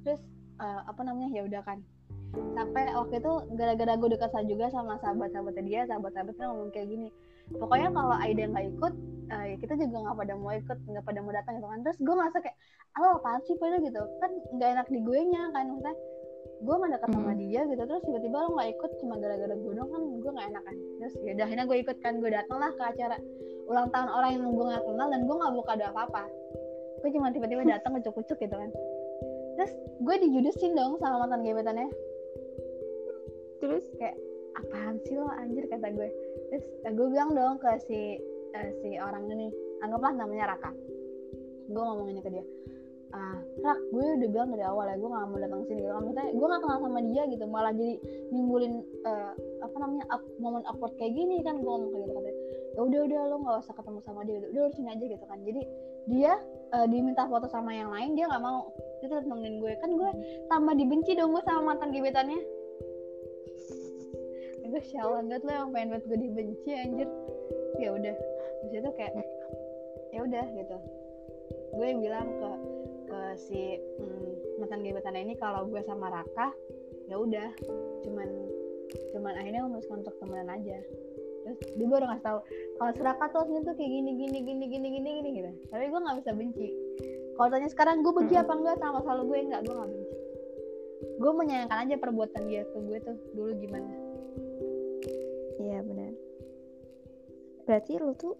Terus eh, apa namanya ya udah kan. Sampai waktu itu gara-gara gue dekat juga sama sahabat-sahabatnya dia sahabat-sahabatnya ngomong kayak gini. Pokoknya kalau Aida nggak ikut ya kita juga nggak pada mau ikut nggak pada mau datang gitu kan. Terus gue ngerasa kayak lo apaan sih pada gitu. Kan nggak enak di gue nya kan maksudnya gue mah dekat sama dia gitu terus tiba-tiba lo nggak ikut cuma gara-gara gue doang kan gue nggak enak kan. Terus ya udah akhirnya gue ikut kan gue datang lah ke acara ulang tahun orang yang gue nggak kenal dan gue nggak buka ada apa-apa. Gue cuma tiba-tiba <laughs> datang ucuk-ucuk gitu kan. Terus gue dijudesin dong sama mantan gebetannya. Terus? Apaan sih lo anjir kata gue terus eh, gue bilang dong ke si eh, si orang ini anggaplah namanya Raka. Gue ngomonginnya ke dia ah Rak gue udah bilang dari awal ya gue gak mau datang sini. Gitu maksudnya gue gak kenal sama dia gitu malah jadi nimbulin eh, apa namanya up- momen awkward kayak gini kan gue ngomong kayak gitu ya udah udah lo nggak usah ketemu sama dia udah lu sini aja gitu kan. Jadi dia eh, diminta foto sama yang lain dia nggak mau. Dia tetap nemenin gue. Kan gue tambah dibenci dong gue sama mantan gebetannya. Gue sialan banget lo yang pengen banget gue dibenci anjir. Ya udah terus itu kayak ya udah gitu. Gue bilang ke ke si mm, mantan gebetannya ini kalau gue sama Raka ya udah. Cuman cuman akhirnya memutuskan untuk temenan aja. Terus dia baru ngasih tahu kalau si Raka tuh aslinya tuh kayak gini gini gini gini gini gini gitu. Tapi gue nggak bisa benci. Kalau tanya sekarang gue benci apa enggak sama selalu gue enggak gue nggak benci. Gue menyayangkan aja perbuatan dia ke gue tuh dulu gimana. Iya benar. Berarti lu tuh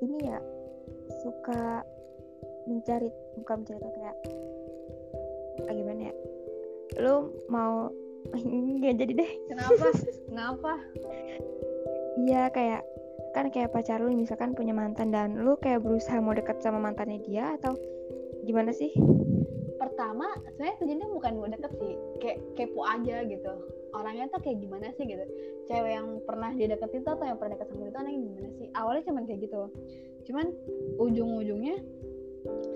ini ya suka mencari bukan tahu kayak ah, gimana ya? Lu mau <laughs> nggak jadi deh. kenapa <laughs> kenapa Iya kayak kan kayak pacar lu misalkan punya mantan dan lu kayak berusaha mau deket sama mantannya dia atau gimana sih? pertama sebenarnya tujuannya bukan gue deket sih kayak kepo aja gitu orangnya tuh kayak gimana sih gitu cewek yang pernah dia deketin tuh atau yang pernah deket sama dia tuh anaknya gimana sih awalnya cuman kayak gitu cuman ujung-ujungnya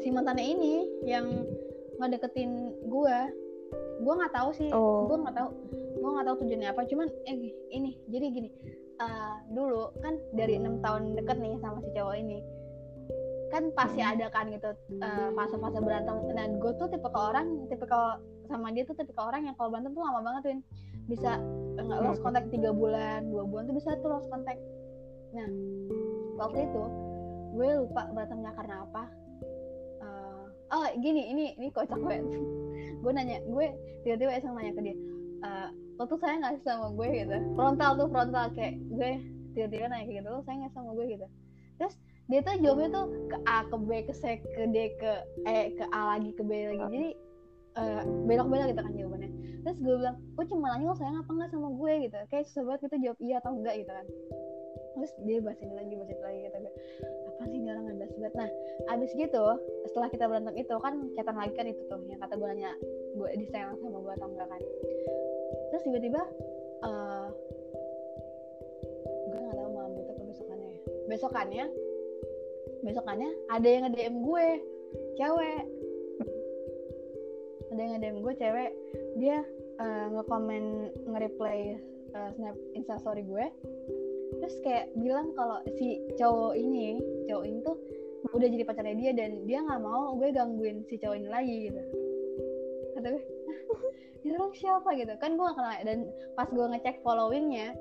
si mantannya ini yang ngedeketin gue gue nggak tahu sih. Oh. gue nggak tahu. Gue nggak tahu tujuannya apa. Cuman eh ini. Jadi gini eh, dulu kan dari enam tahun deket nih sama si cowok ini kan pasti Hmm. ada kan gitu eh, fase-fase berantem. Dan gue tuh tipe ke orang tipe ke sama dia tuh tipe ke orang yang kalau berantem tuh lama banget Win. Bisa nggak lost Hmm. kontak tiga bulan dua bulan tuh bisa tuh lost kontak nah waktu itu gue lupa berantemnya karena apa oh gini ini ini kocak banget. Gue nanya gue tiba-tiba iseng nanya ke dia eh, lo tuh sayang gak sih sama gue? Gitu. Frontal tuh frontal kayak gue tiba-tiba nanya kayak gitu lo sayang gak sama gue? Gitu. Terus dia tuh jawabnya tuh ke A ke B ke C ke D ke E ke A lagi ke B lagi. Jadi eh, belok-belok gitu kan jawabannya. Terus gue bilang gue cuma nanya lo sayang apa enggak sama gue? Gitu. Kayak susah banget kita jawab iya atau enggak gitu kan terus dia bahas ini lagi bahas itu lagi gitu gue apa sih dia orang bahas banget? Nah abis gitu setelah kita berantem itu kan chatan lagi kan itu tuh yang kata gue nanya gue disayang sama gue atau enggak kan? Terus tiba-tiba eh gue nggak tahu malam itu besokannya. Ya besokannya besokannya ada yang nge DM gue cewek. Ada yang nge-DM gue cewek. Dia uh, nge-comment nge-reply uh, snap instastory gue terus kayak bilang kalau si cowok ini cowok ini tuh udah jadi pacarnya dia dan dia nggak mau gue gangguin si cowok ini lagi gitu. Kata gue orang siapa? Gitu. Kan gue gak kenal dan pas gue ngecek followingnya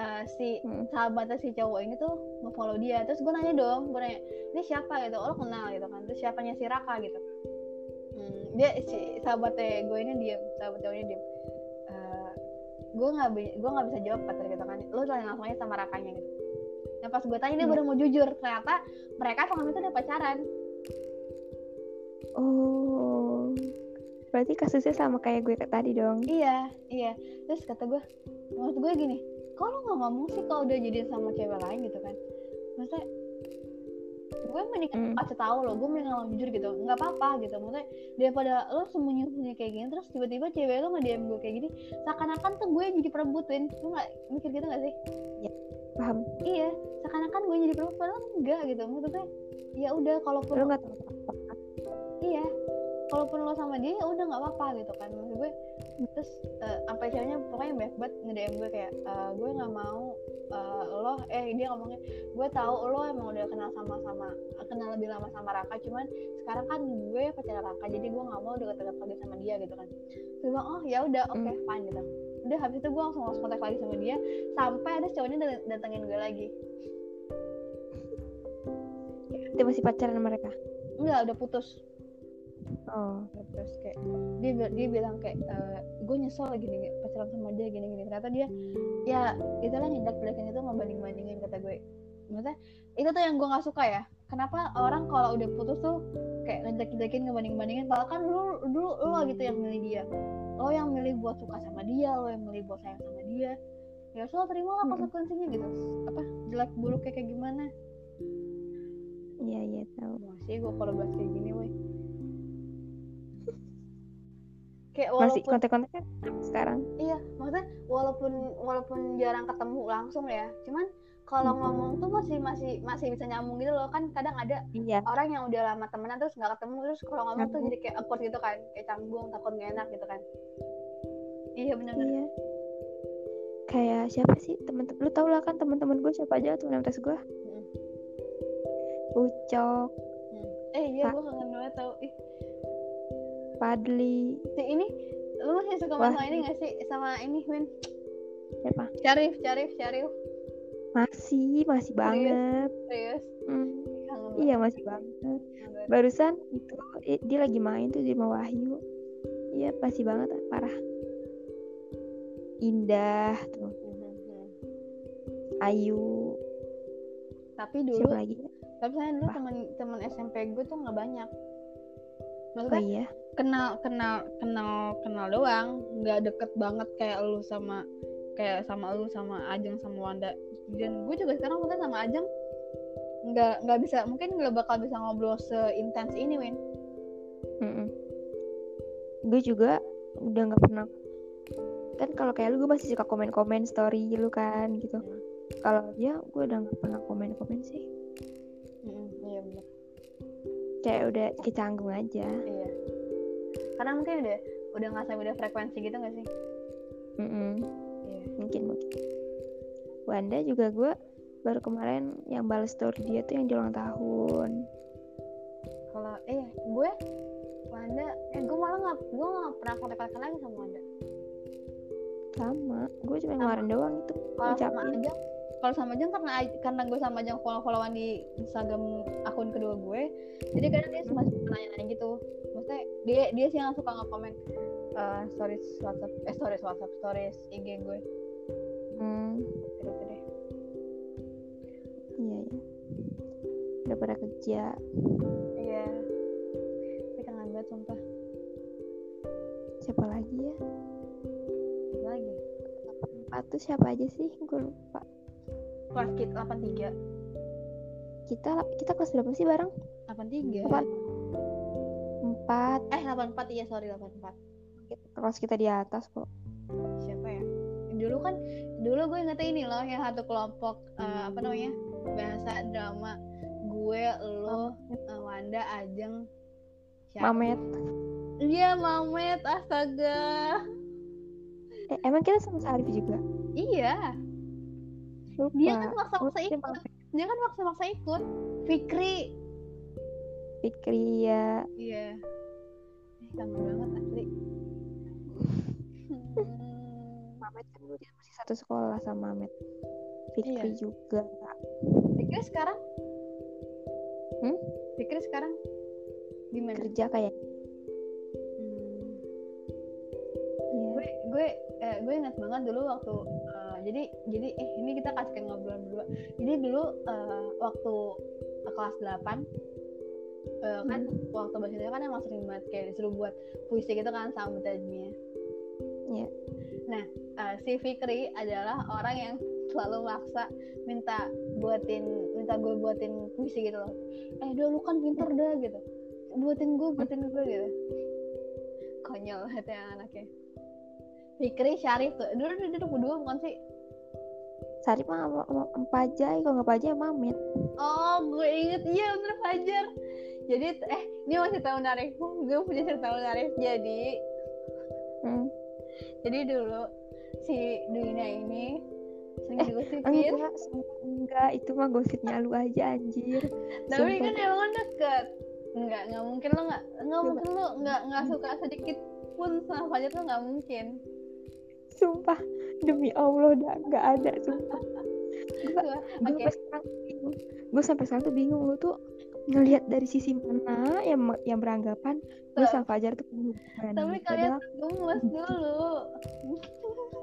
uh, si hmm. sahabatnya si cowok ini tuh nge-follow dia. Terus gue nanya dong gue nanya ini siapa? Gitu. Oh, lo kenal? Gitu kan. Terus siapanya si Raka? Gitu. Hmm, dia si sahabatnya gue ini diem sahabat cowoknya diem uh, gue nggak gue nggak bisa jawab kata gitu kan. Lo tanya langsung aja sama Rakanya gitu. Nah pas gue tanya dia hmm. baru mau jujur. Ternyata mereka selama itu udah pacaran. Oh. Berarti kasusnya sama kayak gue tadi dong? Iya iya. Terus kata gue maksud gue gini kok lo nggak ngomong sih kalau udah jadi sama cewek lain? gitu kan. Maksudnya gue mendingan mm. kasih tahu lo gue mendingan ngomong jujur gitu nggak apa-apa gitu. Maksudnya daripada lo sembunyi sembunyi kayak gini terus tiba-tiba cewek lo nggak diam gue kayak gini seakan-akan tuh gue jadi perebutin lo nggak mikir gitu nggak sih? Ya paham. Iya seakan-akan gue jadi perebut padahal enggak gitu. Maksudnya ya udah kalau lo nggak tahu iya kalaupun lo sama dia ya udah nggak apa-apa gitu kan. Maksud gue terus uh, sampai ceweknya pokoknya banyak banget nge gue kayak uh, gue nggak mau uh, lo eh dia ngomongnya gue tahu lo emang udah kenal sama sama kenal lebih lama sama Raka cuman sekarang kan gue pacar Raka jadi gue nggak mau deket-deket lagi sama dia gitu kan. Terus bilang oh ya udah oke okay, hmm. fine gitu. Udah habis itu gue langsung langsung kontak lagi sama dia sampai ada cowoknya datengin gue lagi. Dia masih pacaran mereka enggak udah putus oh. Terus kayak dia dia bilang kayak e, eh, gue nyesel lagi nih pacaran sama dia gini gini. Ternyata dia ya itulah ngindak balikin itu ngebanding bandingin kata gue. Maksudnya itu tuh yang gue nggak suka ya. Kenapa orang kalau udah putus tuh kayak ngejek ngejekin ngebanding bandingin padahal kan dulu dulu lo gitu yang milih dia. Lo yang milih buat suka sama dia lo yang milih buat sayang sama dia. Ya so terima lah konsekuensinya gitu. Apa jelek buruk kayak kayak gimana? Iya iya tahu. Masih gue kalau bahas kayak gini woi kayak walaupun masih kontak-kontaknya sekarang? Iya maksudnya walaupun walaupun jarang ketemu langsung ya. Cuman kalau hmm. ngomong tuh masih masih masih bisa nyambung gitu loh. Kan kadang ada iya. orang yang udah lama temenan terus nggak ketemu. Terus kalau ngomong tuh jadi kayak awkward gitu kan. Kayak canggung takut gak enak gitu kan. Iya benar iya. kayak siapa sih? Temen lu tau lah kan teman-teman gue siapa aja tuh tes gue hmm. Ucok. Hmm. eh iya gue kangen banget tau ih Padli si ini lu masih suka Wah. sama ini gak sih? Sama ini Win. Siapa? Syarif Syarif Syarif. Masih masih banget. Serius? Hmm. iya masih banget. Barusan itu dia lagi main tuh di rumah Wahyu. Iya pasti banget parah. Indah tuh. Mm-hmm. Ayu. Tapi dulu Siapa lagi tapi saya dulu teman teman SMP gue tuh nggak banyak. Maksudnya oh, iya? Kenal kenal kenal kenal doang. Nggak deket banget kayak lu sama kayak sama lu sama Ajeng sama Wanda. Dan gue juga sekarang mungkin sama Ajeng nggak nggak bisa mungkin nggak bakal bisa ngobrol seintens ini Win. Mm -mm. gue juga udah nggak pernah. Kan kalau kayak lu gue masih suka komen-komen story lu kan gitu. Mm. kalau dia gue udah nggak pernah komen-komen sih. Mm, iya benar kayak udah kecanggung aja. Iya karena mungkin udah udah nggak sama udah frekuensi gitu gak sih? Mm -mm. Yeah. mungkin mungkin. Wanda juga gue baru kemarin yang balas story dia tuh yang di ulang tahun. Kalau eh gue Wanda eh gue malah nggak gue nggak pernah kontak lagi sama Wanda. Sama gue cuma kemarin doang itu. Kalau sama aja kalau sama Jeng karena karena gue sama Jeng follow followan di Instagram akun kedua gue jadi kadang dia masih nanya-nanya gitu. Maksudnya dia dia sih yang suka nge-komen uh, stories WhatsApp eh stories WhatsApp stories IG gue. Hmm. gitu deh. Iya iya. Udah pada kerja. Iya. Tapi kangen banget sumpah. Siapa lagi ya? Siapa lagi? Empat tuh siapa aja sih? Gue lupa kelas kita 83 kita kita kelas berapa sih bareng? 83 empat. Eh 84 iya sorry 84 kelas kita di atas kok. Siapa ya? Dulu kan dulu gue ingetnya ini loh yang satu kelompok uh, apa namanya bahasa drama. Gue lo uh, Wanda Ajeng Siapa? Mamet. Iya Mamet, astaga. eh, emang kita sama Arif juga? Iya, lupa dia kan maksa-maksa ikut. Dia kan maksa-maksa ikut. Fikri. Fikri ya Iya. Eh, kangen banget asli. <laughs> Hmm. Mamet kan dulu dia masih satu sekolah sama Mamet Fikri Iya. juga Fikri sekarang? Hmm? Fikri sekarang gimana? kerja kayak Hmm. Iya. gue gue eh, gue ingat banget dulu waktu eh, jadi jadi eh ini kita kasih ngobrol berdua. Jadi dulu eh, waktu kelas 8 eh, kan waktu bahasa Indonesia kan emang sering banget kayak disuruh buat puisi gitu kan sama Tajmiah Iya. nah eh, si Fikri adalah orang yang selalu maksa minta buatin minta gue buatin puisi gitu loh. Eh do lu kan pinter dah gitu. Buatin gue buatin gue gitu. Konyol banget ya anaknya. Fikri Syarif tuh. Dulu dulu dulu berdua bukan sih Sarip mah Pajai kalau nggak Pajai Mamet oh gue inget. Iya bener Fajar. Jadi eh ini masih tahu menarik gue punya cerita menarik jadi hmm. jadi dulu si Duina ini sering Eh, digosipin. enggak enggak. Itu mah gosipnya lu aja anjir. Tapi sumpah. kan emang deket. Nggak nggak mungkin lo nggak nggak Coba. mungkin lo nggak nggak suka sedikit pun sama Fajar tuh nggak mungkin sumpah demi Allah dah nggak ada sumpah. Gue oke. sampai sekarang bingung. Gue sampai sekarang tuh bingung lu tuh ngelihat dari sisi mana yang yang beranggapan gue sama Fajar tuh tapi kalian gemes dulu.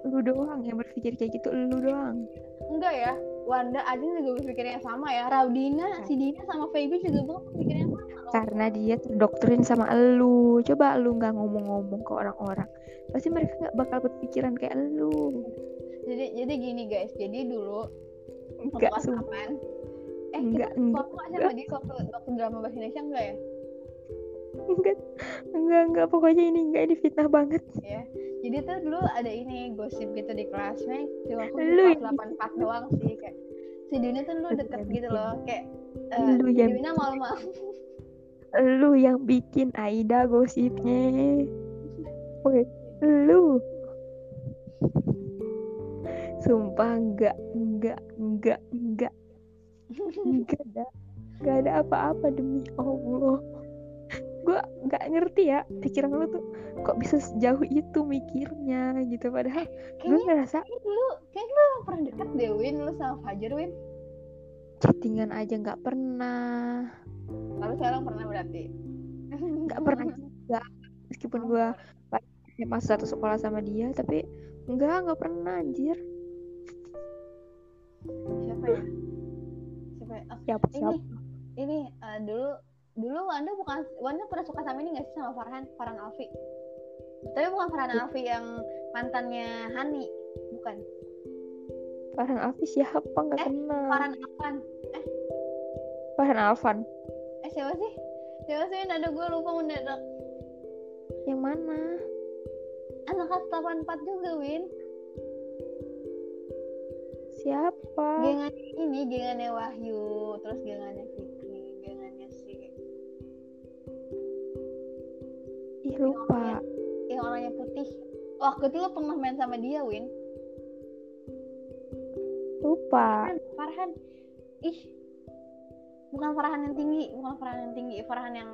Lu doang yang berpikir kayak gitu lu doang. Enggak ya Wanda aja juga berpikirnya sama ya. Raudina si Dina sama Feby juga berpikirnya sama loh. karena dia terdoktrin sama lu coba lu nggak ngomong-ngomong ke orang-orang pasti mereka nggak bakal berpikiran kayak lu jadi jadi gini guys. Jadi dulu enggak 8 eh Enggak, kita enggak, aja sama dia waktu waktu drama bahasa Indonesia enggak ya? Enggak enggak enggak pokoknya ini enggak ini fitnah banget. Ya jadi tuh dulu ada ini gosip gitu di kelasnya cuma aku Lu kelas 8 4 doang sih kayak si Dina tuh dulu deket gitu loh kayak eh Lu yang Dina malu-malu lu yang bikin Aida gosipnya. Woi, lu. Sumpah enggak enggak enggak enggak. Enggak ada enggak ada apa-apa demi Allah gue nggak ngerti ya pikiran lu tuh kok bisa sejauh itu mikirnya gitu. Padahal gue ngerasa dulu kayaknya lu pernah deket deh Win. Lu sama Fajar Win. Chattingan aja nggak pernah. Tapi sekarang pernah berarti. Nggak <laughs> pernah juga. Meskipun gue masih satu sekolah sama dia tapi enggak nggak pernah anjir. Siapa ya? Siapa ya? Oh, siapa ini siapa? ini eh, dulu dulu Wanda bukan Wanda pernah suka sama ini gak sih sama Farhan? Farhan Alfi. Tapi bukan Farhan Alfi yang mantannya Hani bukan. Farhan Alfi siapa? Nggak Eh, kenal. Farhan Alfan. Farhan Alfan. Eh siapa sih? Siapa sih? Ada gue lupa mendadak yang mana? Anak kelas 84 juga Win. Siapa? Gengan ini gengannya Wahyu terus gengannya Fikri ih lupa. Yang orangnya putih. Waktu itu lo pernah main sama dia Win? Lupa. Farhan, Farhan. Ih. Bukan Farhan yang tinggi bukan Farhan yang tinggi. Farhan yang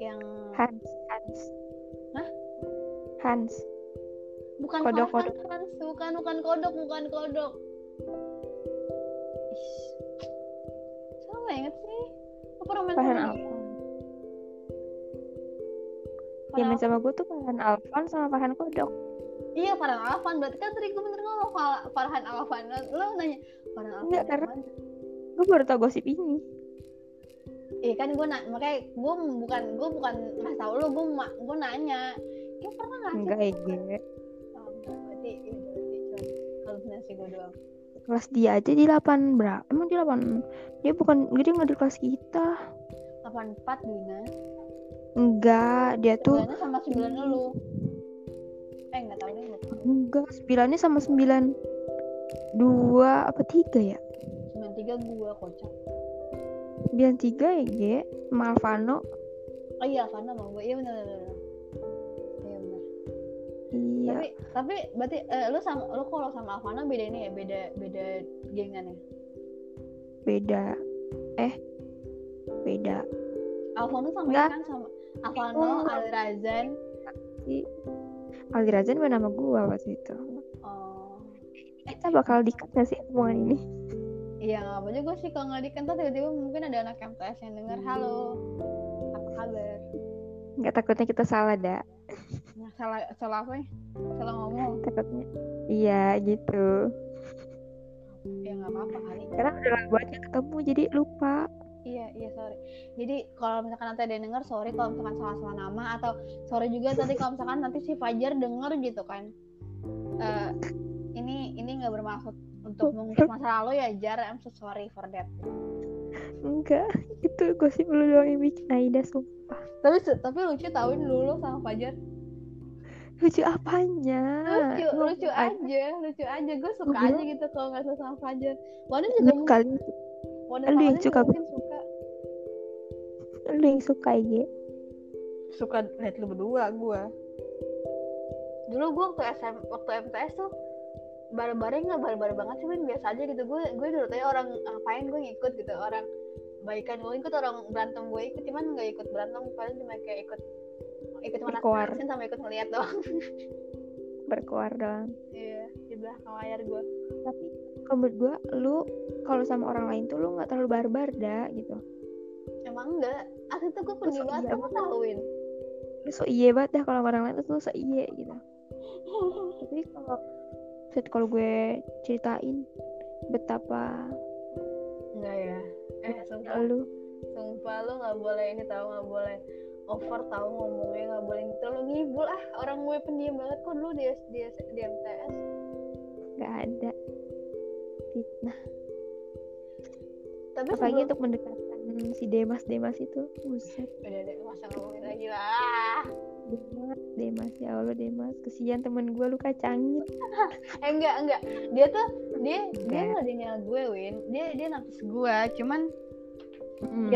yang Hans Hans. Hah? Hans. Bukan Kodok, Farhan Hans. Bukan bukan kodok bukan kodok. Ih, siapa banget sih? Lo pernah main Farhan sama dia? Farhan Alfan. sama gue tuh Farhan Alfan sama Farhan Kodok. Iya Farhan Alfan berarti kan tadi gue bener ngomong Farhan Alfan lo, nanya Farhan Alfan Enggak, karena- mana? gue baru tau gosip ini. Iya kan gue nak makanya gue bukan gue bukan nggak tahu lo gue ma- gue nanya. Kayak pernah nggak sih? Enggak ya Ge. Oh, berarti ya berarti cuma halusinasi gue doang. Kelas dia aja di 8 berapa emang di 8 dia bukan dia nggak di kelas kita. 84 Dina enggak dia tuh Sembilannya sama sembilan lu eh nggak tahu deh nggak enggak sembilannya sama sembilan. Dua apa tiga ya? Sembilan tiga gue kocak. Sembilan tiga ya Ge sama Alvano? Oh iya Alfana mau gue iya benar benar iya benar iya. Tapi tapi berarti eh, lu sama lu kalau sama Alfana beda ini ya? Beda beda gengan ya? Beda. Eh beda. Alfano sama Enggak. ini kan sama Alfano Oh. Ali Razan si Aldi Razan main nama gua waktu itu. Oh. Kita bakal dikat gak sih omongan ini? Iya nggak apa juga sih kalau nggak dikenal tiba-tiba mungkin ada anak MTS yang dengar halo apa kabar? Nggak takutnya kita salah dah nah, salah salah apa ya? Salah ngomong. Takutnya. Iya gitu. Ya nggak apa-apa kali. Karena udah lama banget ketemu jadi lupa Iya, iya sorry. Jadi kalau misalkan nanti ada yang denger, sorry kalau misalkan salah-salah nama atau sorry juga nanti kalau misalkan nanti si Fajar denger gitu kan. Eh ini ini nggak bermaksud untuk mengungkap masa lalu ya Jar, I'm so sorry for that. enggak itu gosip lu doang yang bikin Aida sumpah Tapi tapi lucu tahuin dulu sama Fajar. lucu apanya Lucu, Lu lucu apa? aja, lucu aja. Gue suka Gua- aja gitu kalau nggak sama Fajar. Wanda juga mungkin, kali Wanda lu sama yang Wanda suka juga mungkin suka. Lu yang suka ya suka lihat lu berdua gue dulu gue waktu SM waktu MTS tuh bareng-bareng nggak bareng-bareng banget sih Win. Biasa aja gitu. Gue gue dulu tanya orang ngapain gue ngikut gitu. Orang baikan gue ikut orang berantem gue ikut. Cuman nggak ikut berantem paling cuma kayak ikut ikut nasehatin sama ikut ngeliat doang. <laughs> Berkoar doang. Iya di belakang layar gue tapi kalau menurut gua lu kalau sama orang lain tuh lu nggak terlalu barbar dah gitu. Emang enggak asli tuh gue pendiam banget iya kamu tahuin lu so iye banget dah kalau orang lain tuh lu so iye gitu. <laughs> Tapi kalau set kalau gue ceritain betapa enggak ya. Eh sumpah. Lu Sumpah lu nggak boleh ini tahu nggak boleh over tahu ngomongnya nggak boleh terlalu ngibul ah orang gue pendiam banget kok. Dulu di di, di MTS nggak ada fitnah. Tapi apalagi sebelum untuk mendekatkan si Demas Demas itu buset. Udah deh masa ngomongin lagi lah. Demas Demas ya Allah Demas. Kesian temen gue lu kacangin. <laughs> Eh enggak enggak dia tuh dia dia Enggak. nggak dia gue win. Dia dia nafis gue cuman. Hmm.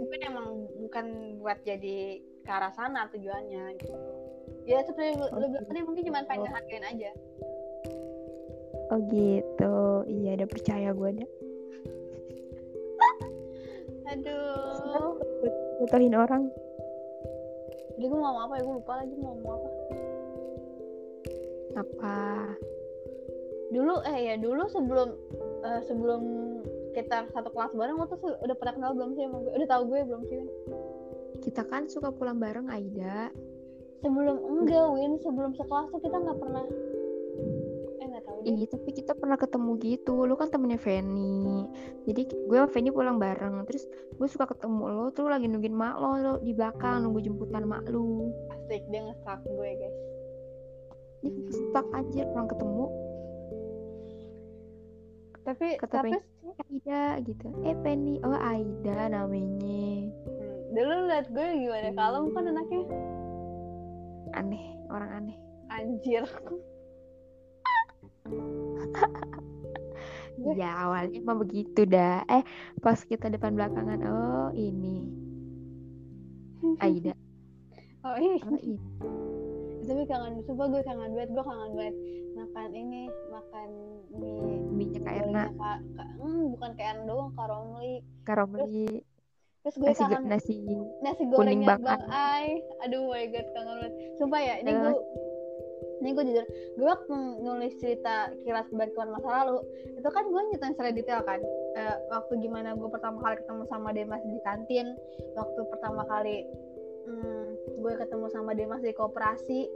mungkin emang bukan buat jadi ke arah sana tujuannya gitu. Ya seperti lu, lu bilang tadi mungkin cuma pengen ngehargain aja. Oh gitu. Iya udah percaya gue ada aduh. Jatuhin orang. Jadi gue mau apa ya? Gue lupa lagi mau ngomong apa. Apa? Dulu eh ya dulu sebelum eh, sebelum kita satu kelas bareng lo tuh udah pernah kenal belum sih sama gue? Udah tahu gue belum sih Win? kita kan suka pulang bareng Aida. Sebelum enggak Win. Sebelum sekelas tuh kita nggak pernah eh deh Iya, tapi kita pernah ketemu gitu. Lu kan temennya Feni. Jadi gue sama Feni pulang bareng. Terus gue suka ketemu lo tuh lagi nungguin mak lo, lo di belakang nunggu jemputan mak lu. asik dia nge-stalk gue guys Dia stuck aja orang ketemu. tapi Kata tapi Penny, Aida gitu. Eh Feni, oh Aida namanya. hmm, dulu liat gue gimana kalau kan anaknya Aneh, orang aneh. anjir <laughs> <laughs> Ya awalnya emang begitu dah. Eh pas kita depan belakangan, oh ini. Aida. <laughs> oh iya. Oh ini. tapi kangen sumpah gue kangen banget gue kangen banget makan ini makan mie. Kak gorengnya Erna, kak Kak- hmm, bukan kayak Erna doang kak Romli. Karomeli, terus gue nasi kangen nasi nasi gorengnya Bang Ai. Aduh my god kangen banget. Sumpah ya ini Eh. gue ini gue jujur gue waktu nulis cerita kilas kebantuan masa lalu itu kan gue nyetain secara detail kan Eh, waktu gimana gue pertama kali ketemu sama Demas di kantin waktu pertama kali hmm, gue ketemu sama Demas di koperasi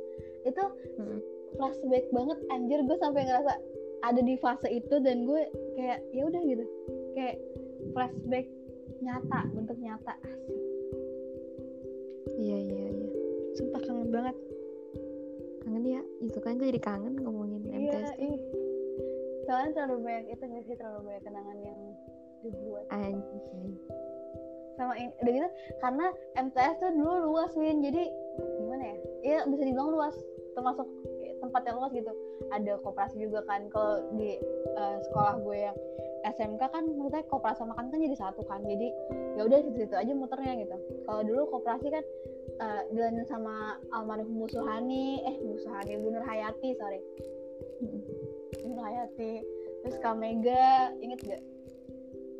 itu Mm. flashback banget anjir gue sampai ngerasa ada di fase itu dan gue kayak ya udah gitu kayak flashback nyata bentuk nyata asik Iya iya iya. sumpah kangen banget Kangen ya, itu kan gue jadi kangen ngomongin iya MTS tuh. soalnya terlalu banyak itu nggak sih terlalu banyak kenangan yang dibuat. Anjing. sama ini udah gitu karena MTS tuh dulu luas Win. Jadi gimana ya? Ya bisa dibilang luas. Termasuk tempat yang luas gitu. Ada koperasi juga kan. Kalau di eh, sekolah gue yang SMK kan maksudnya koperasi sama kan kan jadi satu kan. Jadi ya udah situ situ aja muternya gitu. Kalau dulu koperasi kan uh, jalanin sama almarhum Bu Suhani eh Bu Suhani Bu Nur Hayati sorry. Bu Nur Hayati. Terus Kamega inget gak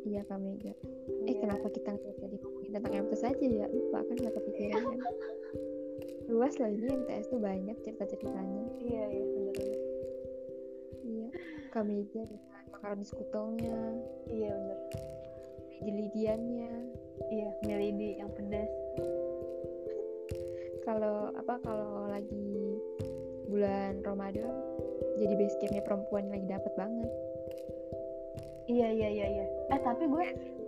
iya Kamega eh yeah. kenapa kita nggak jadi ngomongin tentang MTS aja ya? Lupa kan nggak kepikiran kan <laughs> luas loh ini MTS tuh banyak cerita-ceritanya. Iya iya bener iya. Kamega dengan makanan sekutongnya. Iya bener. Lidiannya iya melidi yang pedas kalau apa kalau lagi bulan Ramadan jadi base campnya perempuan lagi dapat banget. Iya iya iya iya. Eh tapi gue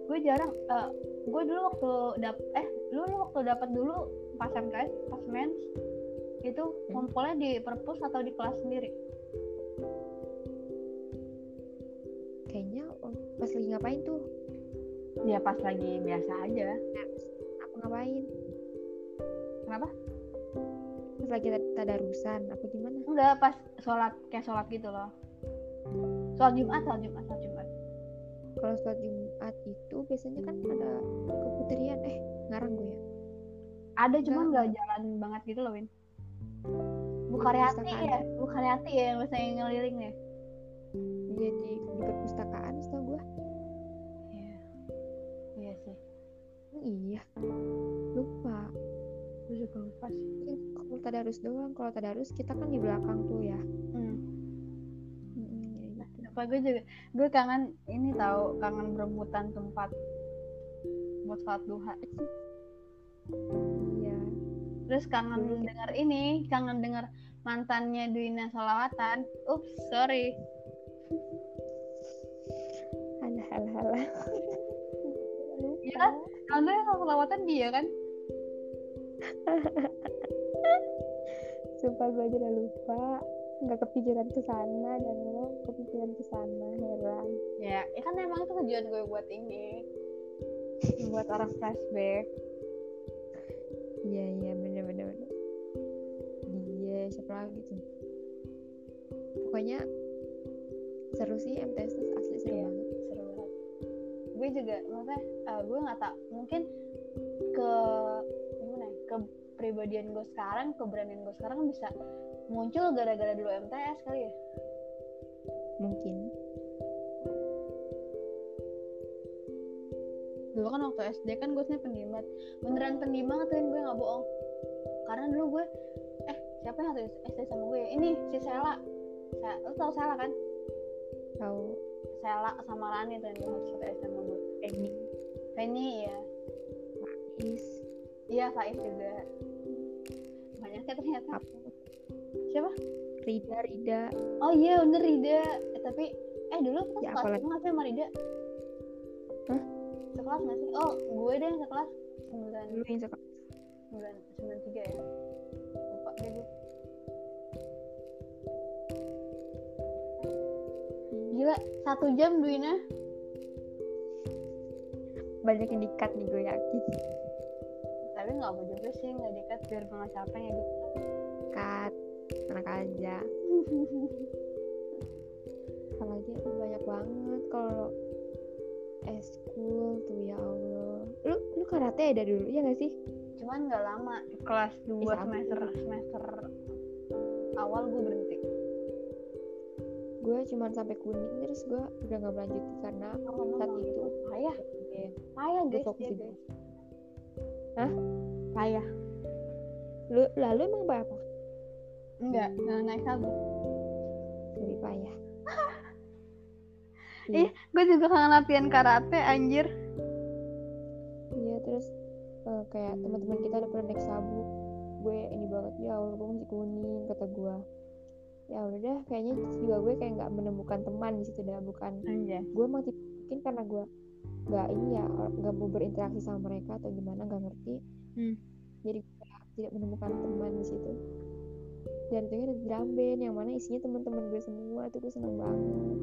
gue jarang uh, gue dulu waktu dap eh lu waktu dapat dulu pas MKS pas mens itu hmm. ngumpulnya di perpus atau di kelas sendiri? Kayaknya oh, pas lagi ngapain tuh? Ya pas lagi biasa aja. Apa ngapain kenapa? Pas lagi tadarusan apa gimana? Enggak pas sholat kayak sholat gitu loh. Sholat jumat sholat jumat sholat jumat. Kalau sholat jumat itu biasanya kan ada keputrian eh ngarang gue ya. Ada cuman nggak jalan banget gitu loh Win. Bukaryati ya Bukaryati ya yang biasanya ngeliling ya iya di, di perpustakaan setahu gue iya. Iya sih. Iya juga lupa sih. Iya, kalau tadarus doang. Kalau tadarus kita kan di belakang tuh ya. Hmm. Hmm, apa gue juga gue kangen ini tahu kangen berebutan tempat buat sholat duha. Iya. Terus kangen Dulu. denger ini kangen denger mantannya Duina Salawatan. Ups sorry. Halah halah iya kan? Kalau yang salawatan dia kan Sumpah gue aja udah lupa. Nggak kepikiran ke sana dan lo kepikiran ke sana heran. Ya, ya kan emang itu tujuan gue buat ini. Buat orang flashback. Iya iya bener bener bener. Dia siapa lagi tuh? Pokoknya seru sih MTS tuh asli seru iya, banget. seru banget. Gue juga maksudnya uh, gue nggak tak mungkin ke kepribadian gue sekarang keberanian gue sekarang bisa muncul gara-gara dulu MTS kali ya? Mungkin. Dulu kan waktu SD kan gue sebenarnya pendiam banget. Beneran pendiam banget kan gue nggak bohong. Karena dulu gue eh siapa yang satu SD sama gue ini si Sela. Sa lo tau Sela kan? Tahu Sela sama Rani tuh yang satu SD sama gue Penny Penny ya Faiz iya Faiz juga. Banyak ya ternyata siapa? Rida Rida. Oh iya bener Rida. Eh, tapi eh dulu kita ya, sekelas nggak sih sama Rida? Hah? sekelas nggak sih? Oh gue deh yang sekelas. Sembilan. Lu yang sekelas. Sembilan sembilan tiga ya? Lupa deh gue. Gila satu jam duina. Banyak yang dikat nih gue yakin tapi nggak mau juga sih nggak dikat biar gue nggak capek ya gitu. Kat enak aja. <laughs> Apalagi aku banyak banget kalau eskul tuh ya Allah. Lu lu karate ada dulu ya gak sih? Cuman nggak lama. Kelas 2 eh, semester semester awal gue berhenti. Gue cuman sampai kuning terus gue udah nggak berlanjut karena oh, saat itu gitu. payah. Ya, payah guys fokus ya, guys. Hah payah lu lalu emang apa enggak nggak naik sabu lebih payah <laughs> Ih, gue juga kangen latihan karate anjir. Iya, terus uh, kayak teman-teman kita ada pernah naik sabuk. Gue ini banget ya Allah, gue masih kuning kata gue. Ya udah, kayaknya juga gue kayak nggak menemukan teman di situ dah bukan. Anjir. Gue mungkin mungkin karena gue nggak ini ya nggak mau berinteraksi sama mereka atau gimana nggak ngerti. Hmm. Jadi tidak menemukan teman di situ. Dan itu ada drum band yang mana isinya teman-teman gue semua. Tuh gue seneng banget.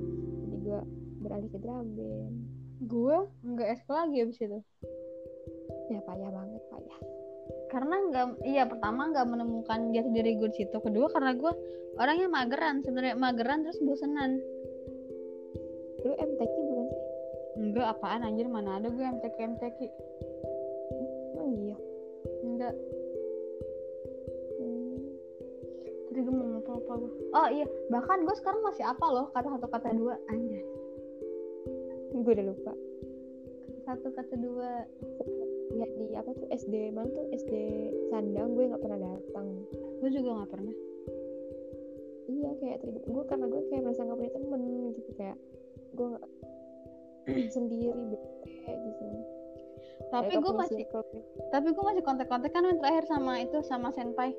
Jadi gue beralih ke drum band. Gue nggak SK lagi abis itu. Ya payah banget payah. Karena nggak iya pertama nggak menemukan jati diri gue di situ. Kedua karena gue orangnya mageran. Sebenarnya mageran terus bosenan. Lu MTQ bukan sih? Enggak apaan anjir. Mana ada gue MTQ MTQ oh iya enggak. Hmm. tadi gue mau lupa lupa gue oh iya. Bahkan gue sekarang masih apa loh kata satu kata dua. Anjay. Gue udah lupa. Satu kata dua. Ya di apa tuh? SD mana tuh SD Sandang gue nggak pernah datang. Gue juga nggak pernah. Iya kayak gue karena gue kayak merasa nggak punya temen gitu. Kayak gue <clears throat> sendiri bete gitu tapi gue masih gitu. tapi gue masih kontak-kontak kan yang terakhir sama itu sama senpai.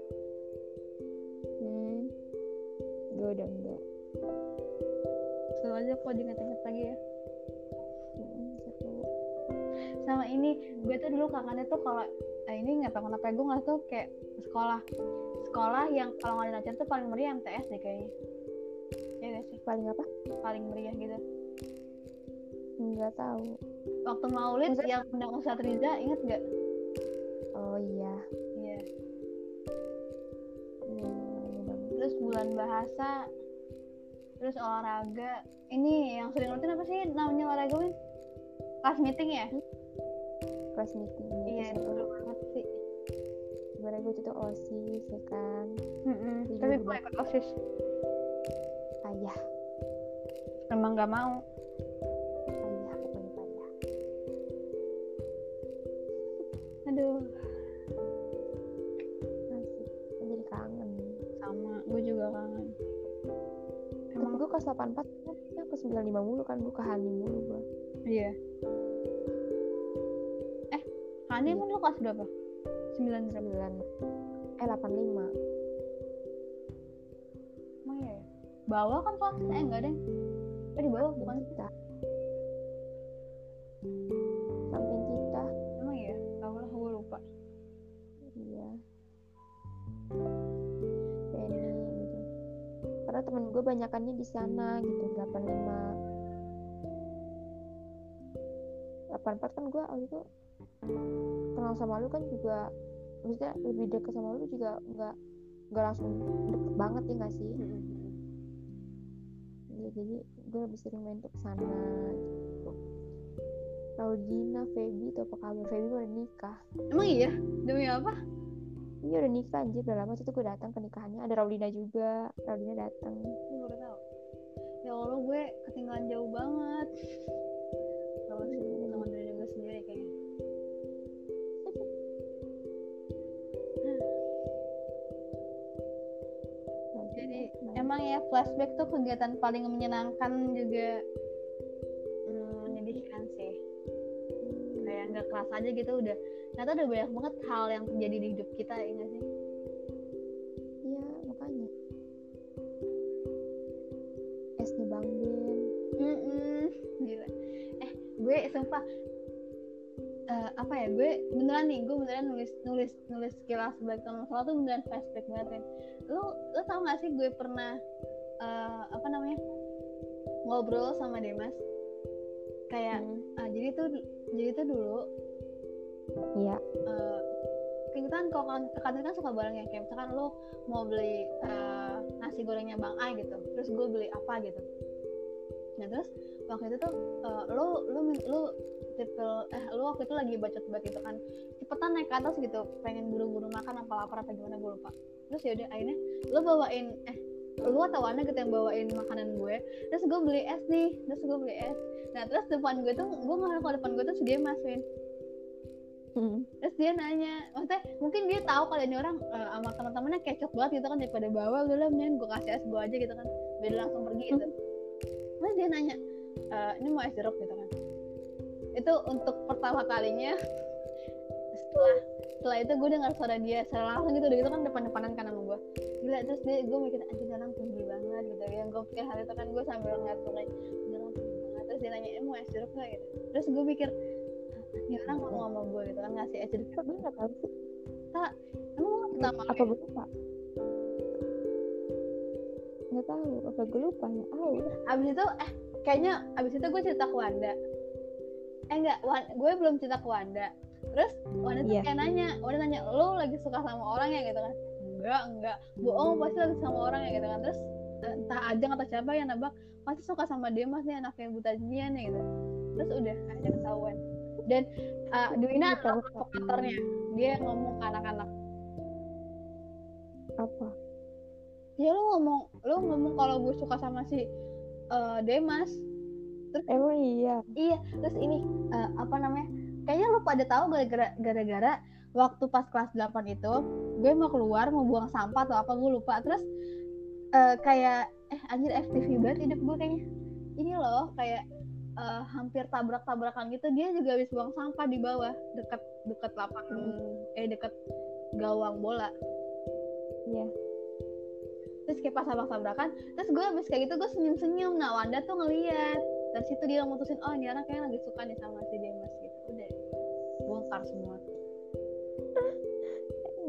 Hmm. gue udah enggak. Seru aja kok diinget-inget lagi ya. Hmm, seru. sama ini gue tuh dulu kangennya tuh kalau eh, ini nggak tahu kenapa gue nggak tuh kayak sekolah. Sekolah yang kalau nggak ada tuh paling meriah MTS deh kayaknya. Ya gak sih? Paling apa? Paling meriah gitu nggak tahu. Waktu maulid Maksudnya- yang undang Ustadz Riza inget nggak? Oh iya. Iya. Iya. Iya banget. terus bulan bahasa terus olahraga. Ini yang sering rutin apa sih namanya olahraga Win? kelas meeting ya? Kelas meeting gitu iya itu banget sih. Sebenarnya gue itu osis ya kan. Iya, tapi gue ikut osis. Ayah emang nggak mau aduh. Asik Gue jadi kangen. Sama gue juga kangen. Emang gue kelas 84 kan ya ke 95 mulu kan gue ke Hani mulu gue iya. Eh Hani Iya. lu kelas berapa? Sembilan berapa? 9 eh 85 emang iya ya? bawah kan kelasnya eh enggak deh. Eh di bawah bukan kita temen gue banyakannya di sana gitu 85 84 kan gue waktu itu kenal sama lu kan juga maksudnya lebih deket sama lu juga nggak nggak langsung deket banget ya nggak sih? Ya, jadi gue lebih sering main tuh ke sana gitu. Raudina, Feby tuh apa kabar? Feby udah nikah. Emang iya? Demi apa Iya udah nikah anjir. Udah lama tuh gue datang ke nikahannya. Ada Raudina juga. Raudina datang. Gue baru tahu. Ya Allah gue ketinggalan jauh banget. Sama sih sama diri gue sendiri kayaknya. Jadi emang ya flashback tuh kegiatan paling menyenangkan juga hmm, menyedihkan sih. Kayak nggak keras aja gitu udah ternyata udah banyak banget hal yang terjadi di hidup kita ya nggak sih iya makanya esnya Bang Ben Mm-mm. Gila. Eh, gue sumpah eh, apa ya? Gue beneran nih, gue beneran nulis nulis nulis kilas sebagai masalah tuh beneran flashback banget ya. Lu lu tau gak sih gue pernah eh, apa namanya ngobrol sama Demas kayak Hmm, ah, jadi tuh jadi tuh dulu iya. Eh kita kan kalau kan kantin kan suka bareng ya kayak misalkan lu mau beli eh, nasi gorengnya Bang Ai gitu terus gue beli apa gitu. Nah terus waktu itu tuh eh, lu lu min- lu tipe eh waktu itu lagi bacot banget gitu kan cepetan naik ke atas gitu pengen buru-buru makan apa lapar atau gimana gue lupa. Terus ya udah akhirnya lu bawain eh lu atau Wana gitu yang bawain makanan gue terus gue beli es nih terus gue beli es. Nah terus depan gue tuh gue nggak kalau depan gue tuh dia masukin Hmm, terus dia nanya maksudnya mungkin dia tahu kalau ini orang eh, sama teman-temannya kecot banget gitu kan daripada bawa udah lah mendingan gue kasih es gue aja gitu kan biar langsung pergi gitu. Terus dia nanya "Eh, ini mau es jeruk gitu kan? Itu untuk pertama kalinya. Setelah setelah itu gue dengar suara dia secara langsung gitu udah gitu kan depan-depanan kan sama gue gila terus dia gue mikir anjir orang tinggi banget gitu yang gue pikir hal itu kan gue sambil ngeliat sungai "Anjir, orang tinggi banget. Terus dia nanya eh, mau es jeruk nggak? Gitu terus gue mikir "Ah, ini orang ngomong sama gue gitu kan ngasih jeruk kok gue nggak tahu sih. Emang lo pertama apa gue lupa nggak tahu apa gue lupa ya? Tahu abis itu eh kayaknya abis itu gue cerita ke Wanda. Eh enggak Wan- gue belum cerita ke Wanda. Terus Wanda tuh Iya. kayak nanya Wanda nanya lo lagi suka sama orang ya? Gitu kan. Enggak enggak bohong pasti lagi sama orang ya? Gitu kan. Terus entah Ajeng atau siapa yang nebak pasti suka sama dia mas. Nih anaknya buta jian ya gitu. Terus udah akhirnya ketahuan dan uh, Duina adalah provokatornya dia yang ngomong ke anak-anak. Apa? Ya lu ngomong lu ngomong kalau gue suka sama si uh, Demas. Terus emang iya? Iya terus ini uh, apa namanya kayaknya lu pada tahu gara-gara gara-gara waktu pas kelas 8 itu gue mau keluar mau buang sampah atau apa gue lupa. Terus uh, kayak eh anjir FTV banget hidup gue kayaknya. Ini loh kayak uh, hampir tabrak-tabrakan gitu dia juga habis buang sampah di bawah dekat dekat lapangan hmm. eh dekat gawang bola. Iya. Terus kayak pas tabrak-tabrakan terus gue habis kayak gitu gue senyum-senyum. Nah Wanda tuh ngeliat. Dari situ dia mutusin oh ini anak kayaknya lagi suka nih sama si Demas gitu. Udah bongkar semua. <laughs>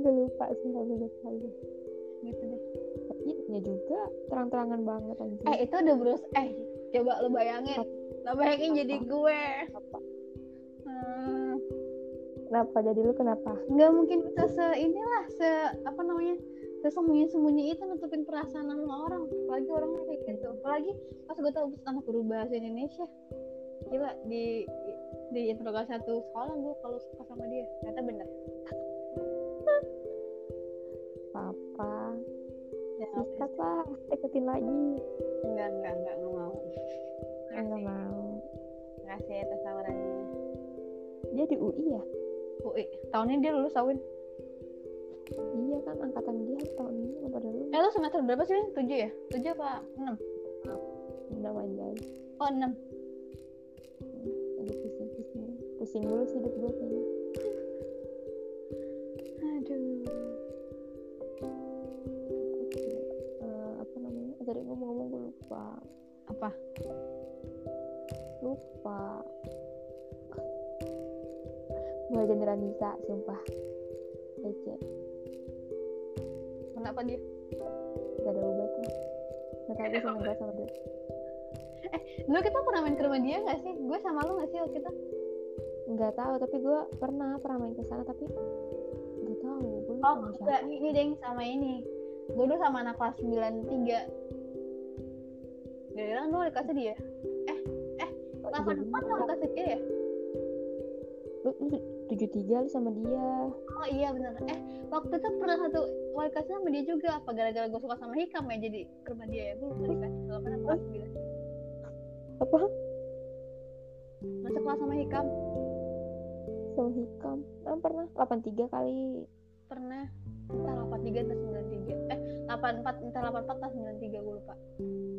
Gue lupa sih gue lupa gitu deh. Ya juga. Terang-terangan banget aja eh itu udah berus eh coba lo bayangin lo bayangin jadi gue. Apa? Hmm. kenapa? Jadi lu kenapa? Nggak mungkin bisa se inilah se apa namanya sesembunyi-sembunyi itu nutupin perasaan sama orang. Apalagi orang kayak gitu. Apalagi pas gue tahu anak guru bahasa Indonesia. Gila di di interogasi satu sekolah gue kalau suka sama dia ternyata bener. Papa ya, sikat lah deketin lagi. Enggak enggak enggak enggak mau. Enggak mau kasih atas tawarannya dia di UI ya? UI tahun ini dia lulus Awin iya kan angkatan dia tahun ini apa dulu eh lu semester berapa sih tujuh ya? Tujuh apa enam? Enam aja oh enam. Lagi pusing pusing. Pusing dulu sih hidup gue kayaknya. Aduh. Uh, apa namanya? Eh, tadi ngomong-ngomong gue lupa. Apa lupa. Gue aja bisa sumpah. Ece kenapa dia? Gak ada obat lah. Gak tau gue sama sama dia. Eh dulu kita pernah main ke rumah dia gak sih? Gue sama lu gak sih waktu itu? Nggak tahu tapi gue pernah pernah main ke sana tapi nggak tahu. Gue oh sama siapa. Ini deng sama ini. Gue dulu sama anak kelas 93 Gara-gara lu dikasih dia delapan empat lu dikasih dia ya? Lu, tujuh tiga lu sama dia. Oh iya benar. Eh waktu itu pernah satu wali kelas sama dia juga apa gara-gara gue suka sama Hikam ya jadi ke rumah dia ya? Gue lupa dikasih delapan apa sembilan apa? Masuk kelas sama Hikam? Sama Hikam. Emang pernah. Delapan tiga kali. Pernah. Entah delapan tiga entah sembilan tiga. Eh delapan empat entah delapan empat entah sembilan tiga gue lupa.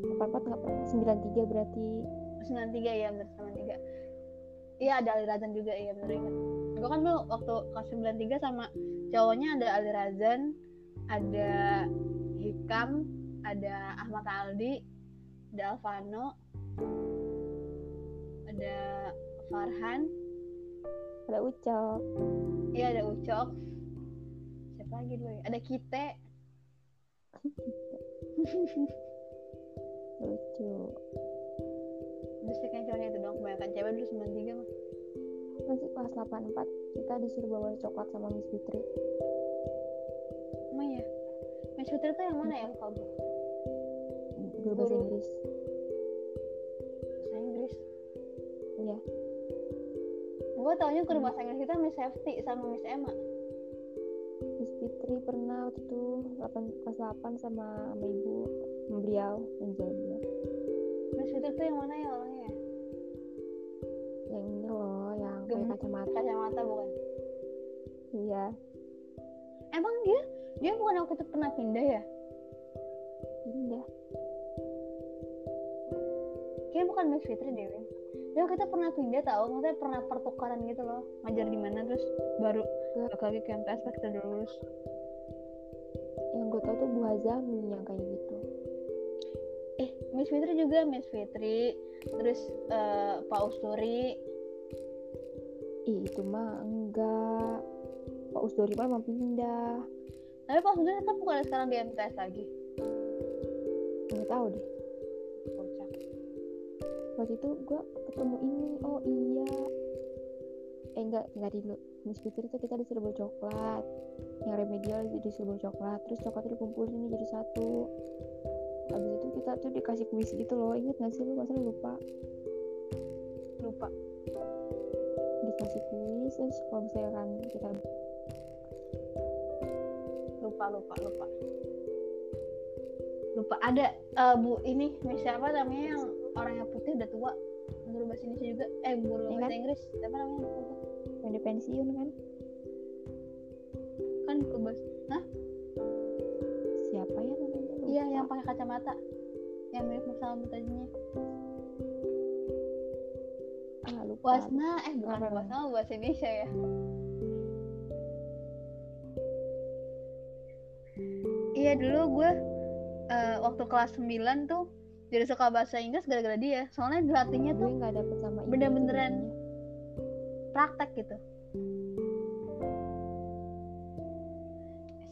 Delapan empat nggak pernah. Sembilan tiga berarti sembilan tiga ya benar sembilan tiga. Iya ada Ali Razan juga iya benar ingat. Gue kan dulu waktu kelas 93 sama cowoknya ada Ali Razan ada Hikam ada Ahmad Aldi ada Alvano ada Farhan. Ada Ucok. Iya ada Ucok. Siapa lagi dulu ya? Ada Kite. <laughs> Lucu terus kayak cowoknya itu dong kebanyakan cewek dulu 93 mah. Masih kelas 84 kita disuruh bawa coklat sama Miss Fitri. Emang ya Miss Fitri tuh yang mana ya lupa gue guru bahasa Inggris. Bahasa Inggris. Iya. Gue taunya guru bahasa Inggris kita Miss Safety sama Miss Emma. Miss Fitri pernah waktu itu 8, kelas 8 sama sama ibu beliau menjaga Miss Fitri tuh yang mana ya orangnya pakai kacamata. Kacamata bukan? Iya. Emang dia dia bukan waktu itu pernah pindah ya? Pindah kayaknya bukan Miss Fitri deh dia kita pernah pindah tau maksudnya pernah pertukaran gitu loh. Ngajar di mana terus baru balik lagi ke MTS pas kita lulus yang gue tau tuh Bu Hazami yang kayak gitu. Eh Miss Fitri juga Miss Fitri. Terus uh, Pak Usturi Ih, itu mah enggak. Pak Usturi mah emang pindah. Tapi Pak Usturi kan bukan sekarang di MTS lagi. Nggak tahu deh. Kocak waktu itu gue ketemu ini. Oh iya. Eh enggak enggak dulu Miss Fitri tuh kita disuruh bawa coklat. Yang remedial disuruh bawa coklat. Terus coklatnya dikumpulin ini jadi satu. Habis itu kita tuh dikasih kuis gitu loh. Inget gak sih lu? Masa lupa? Lupa dikasih kuis terus kalau misalkan kita lupa lupa lupa. Lupa. Ada eh, bu ini siapa namanya yang orang yang putih udah tua? Guru bahasa Indonesia juga? Eh guru Iya bahasa kan? Inggris. Siapa namanya yang udah pensiun kan? Kan ke bahasa Hah? siapa ya namanya? Iya yang pakai kacamata. Yang mirip Musa tadinya Wasna eh bukan Apa Wasna bahasa Indonesia ya. Iya dulu gue eh, waktu kelas 9 tuh jadi suka bahasa Inggris gara-gara dia. Soalnya dilatihnya tuh nggak dapet sama bener-beneran praktek gitu.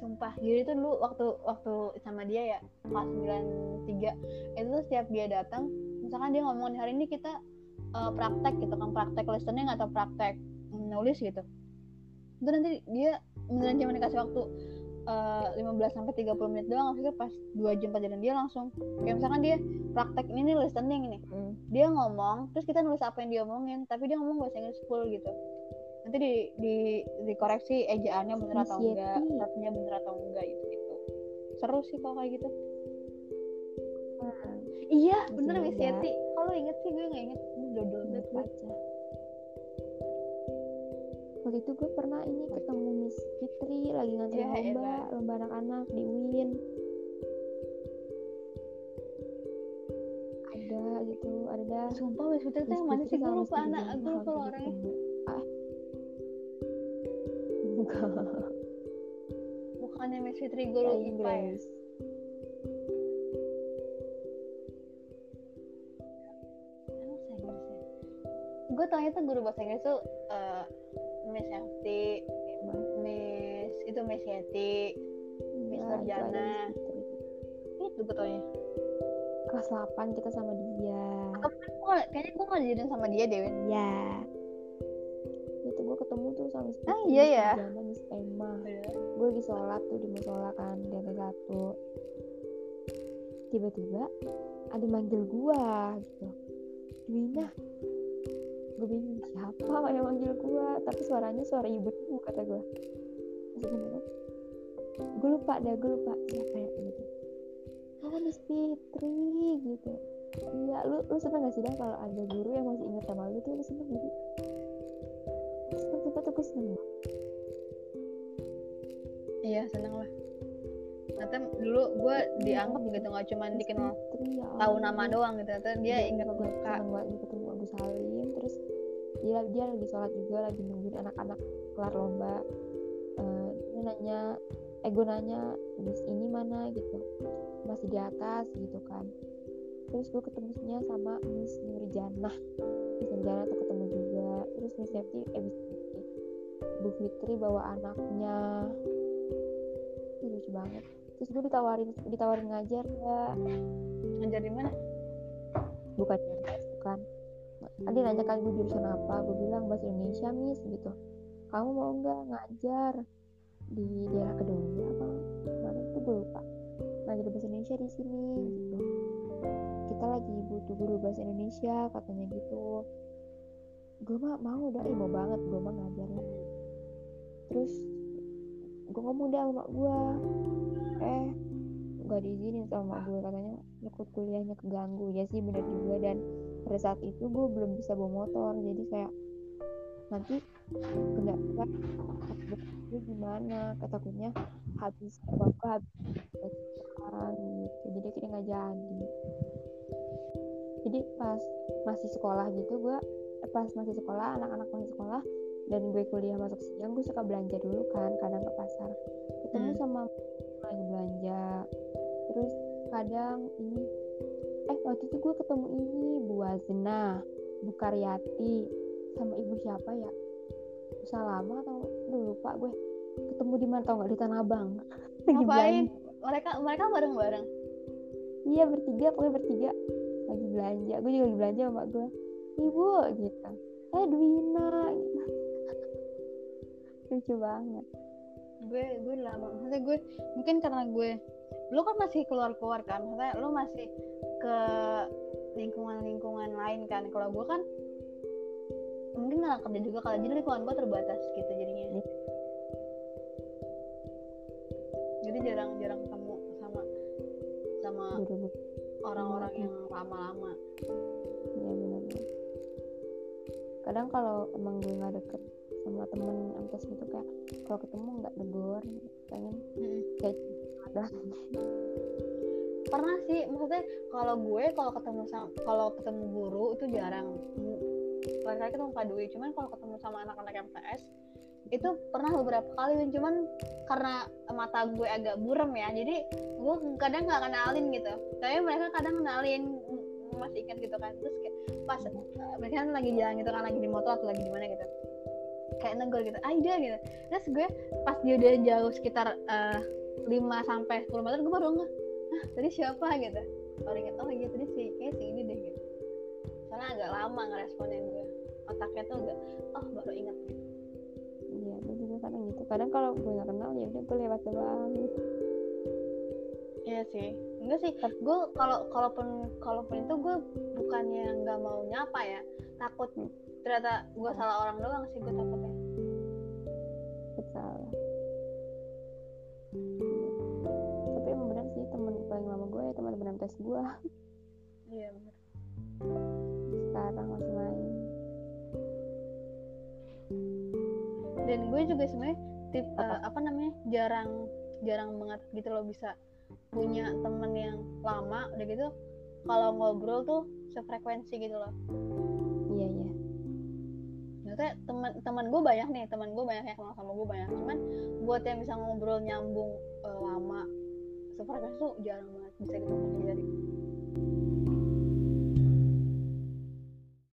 Sumpah. Jadi tuh dulu waktu waktu sama dia ya kelas 93 itu tuh setiap dia datang misalkan dia ngomongin hari ini kita eh, praktek gitu kan praktek listening atau praktek menulis gitu. Itu nanti dia beneran cuma dikasih waktu eh, 15 sampai 30 menit doang maksudnya pas 2 jam pelajaran dia langsung. Kayak misalkan dia praktek ini nih listening nih Hmm. dia ngomong terus kita nulis apa yang dia omongin tapi dia ngomong bahasa Inggris full gitu. Nanti di di dikoreksi ejaannya bener atau Miss enggak Yeti. artinya bener atau enggak gitu gitu. Seru sih kalau kayak gitu. Nah, iya bener Miss muda. Yeti kalau inget sih gue nggak inget. Dodol gue. baca waktu itu gue pernah ini ketemu Miss Fitri lagi ngantri Ya lomba elah. lomba anak-anak di UIN ada gitu ada. Sumpah Miss Fitri tuh yang mana sih? Gue lupa anak. Gue lupa orangnya. ah. Bukan bukannya Miss Fitri guru Kayak IPA ya gue taunya tuh guru bahasa Inggris tuh eh, Miss Yati Miss itu Miss Yati Miss. Miss Fitri. itu gue taunya. Kelas 8 kita sama dia. Gua, kayaknya gue gak dijadiin sama dia deh ya itu gue ketemu tuh sama Miss Ah, iya ya? Nurjana, Miss Emma. Gue lagi sholat tuh di musola kan di lantai satu. Tiba-tiba ada manggil gua gitu. Dwina gue bingung siapa yang manggil gua? Tapi suaranya suara ibu kata gua. Terus gue bilang gue lupa dah gue lupa. Siapa ya gitu. Oh Miss Fitri? Gitu. Iya lu lu seneng gak sih dah kalau ada guru yang masih ingat sama lu tuh lu seneng gitu seneng tuh tuh gue seneng. Iya seneng lah. Ternyata dulu gue dianggap gitu nggak cuma dikenal ya tahu nama doang gitu. Ternyata dia Iya, ingat gue banget gue ketemu Abu terus dia dia lagi sholat juga lagi nungguin anak-anak kelar lomba. Eh, dia nanya eh gue nanya bis ini mana? Gitu. Masih di atas gitu kan. Terus gue ketemunya sama Miss Nurjanah. Miss Nurjanah tuh ketemu juga. Terus Miss Septi eh Miss Septi Bu Fitri bawa anaknya. Lucu banget. Terus gue ditawarin ditawarin ngajar ya ngajar di mana? Bukan Adi nanya kan gue jurusan apa? Gue bilang bahasa Indonesia miss gitu. Kamu mau nggak ngajar di daerah kedua apa? Mana itu gue lupa. Ngajar bahasa Indonesia di sini gitu. Kita lagi butuh guru bahasa Indonesia katanya gitu. Gue mah mau dah mau banget gue mah ngajar ya terus gue ngomong dah sama gue eh nggak diizinin sama mak gue katanya. Ikut kuliahnya keganggu. Ya sih bener juga dan pada saat itu gue belum bisa bawa motor. Jadi kayak nanti kendaraan gue gimana? Ketakutnya habis apa habis kan gitu. Jadi akhirnya nggak jadi. Jadi pas masih sekolah gitu gue eh, pas masih sekolah anak-anak masih sekolah dan gue kuliah masuk siang gue suka belanja dulu kan kadang ke pasar. Ketemu Hmm. sama lagi belanja. Terus kadang ini eh waktu itu gue ketemu ini Bu Wazna Bu Karyati sama ibu siapa ya? Bu Salama atau Duh, lupa gue. Ketemu di mana tau nggak? Di Tanah Abang. <laughs> Ngapain? mereka mereka bareng bareng iya bertiga pokoknya bertiga. Lagi belanja. Gue juga lagi belanja sama gue ibu gitu. Eh Dwina. Gitu <laughs> lucu banget. Gue gue lama. Maksudnya gue mungkin karena gue lu kan masih keluar keluar kan? Maksudnya lu masih ke lingkungan lingkungan lain kan? Kalau gue kan mungkin nggak kerja juga kali jadi lingkungan gue terbatas gitu jadinya. Iya. jadi jarang-jarang ketemu sama sama orang-orang yang lama-lama. Iya benar kadang kalau emang gue nggak deket sama temen amtes gitu kayak kalau ketemu nggak negor pengen kayak ada. Pernah sih maksudnya kalau gue kalau ketemu sama kalau ketemu guru itu jarang. Lain-kali ketemu Pak Dwi cuman kalau ketemu sama anak-anak MTS itu pernah beberapa kali cuman karena mata gue agak burem ya jadi gue kadang nggak kenalin gitu. Tapi mereka kadang kenalin masih ingat gitu kan. Terus kayak pas uh, mereka kan lagi jalan gitu kan lagi di motor atau lagi di mana gitu kayak negor gitu Aida gitu. Terus gue pas dia udah jauh sekitar uh, 5 sampai 10 meter gue baru nggak ah tadi siapa? gitu. Baru inget oh iya tadi si kayak si ini deh gitu. Soalnya agak lama ngeresponin gue. Otaknya tuh agak oh baru inget. Gitu iya gue juga kadang gitu. Kadang kalau gue nggak kenal ya udah gue lewat doang gitu Iya sih, enggak sih. Gue kalau kalaupun kalaupun itu gue bukannya nggak mau nyapa ya, takut Hmm. Ternyata gue salah orang doang sih gue takutnya. salah tapi emang benar sih temen paling lama gue ya teman-teman MTS gue Iya bener. sekarang masih main Dan gue juga sebenarnya tip eh, apa namanya jarang jarang banget gitu loh bisa punya temen yang lama udah gitu kalau ngobrol tuh sefrekuensi gitu loh. Maksudnya teman teman gue banyak nih, teman gue banyak yang kenal sama gue banyak. Cuman buat yang bisa ngobrol nyambung eh, lama sefrekuensi tuh jarang banget bisa gitu terjadi.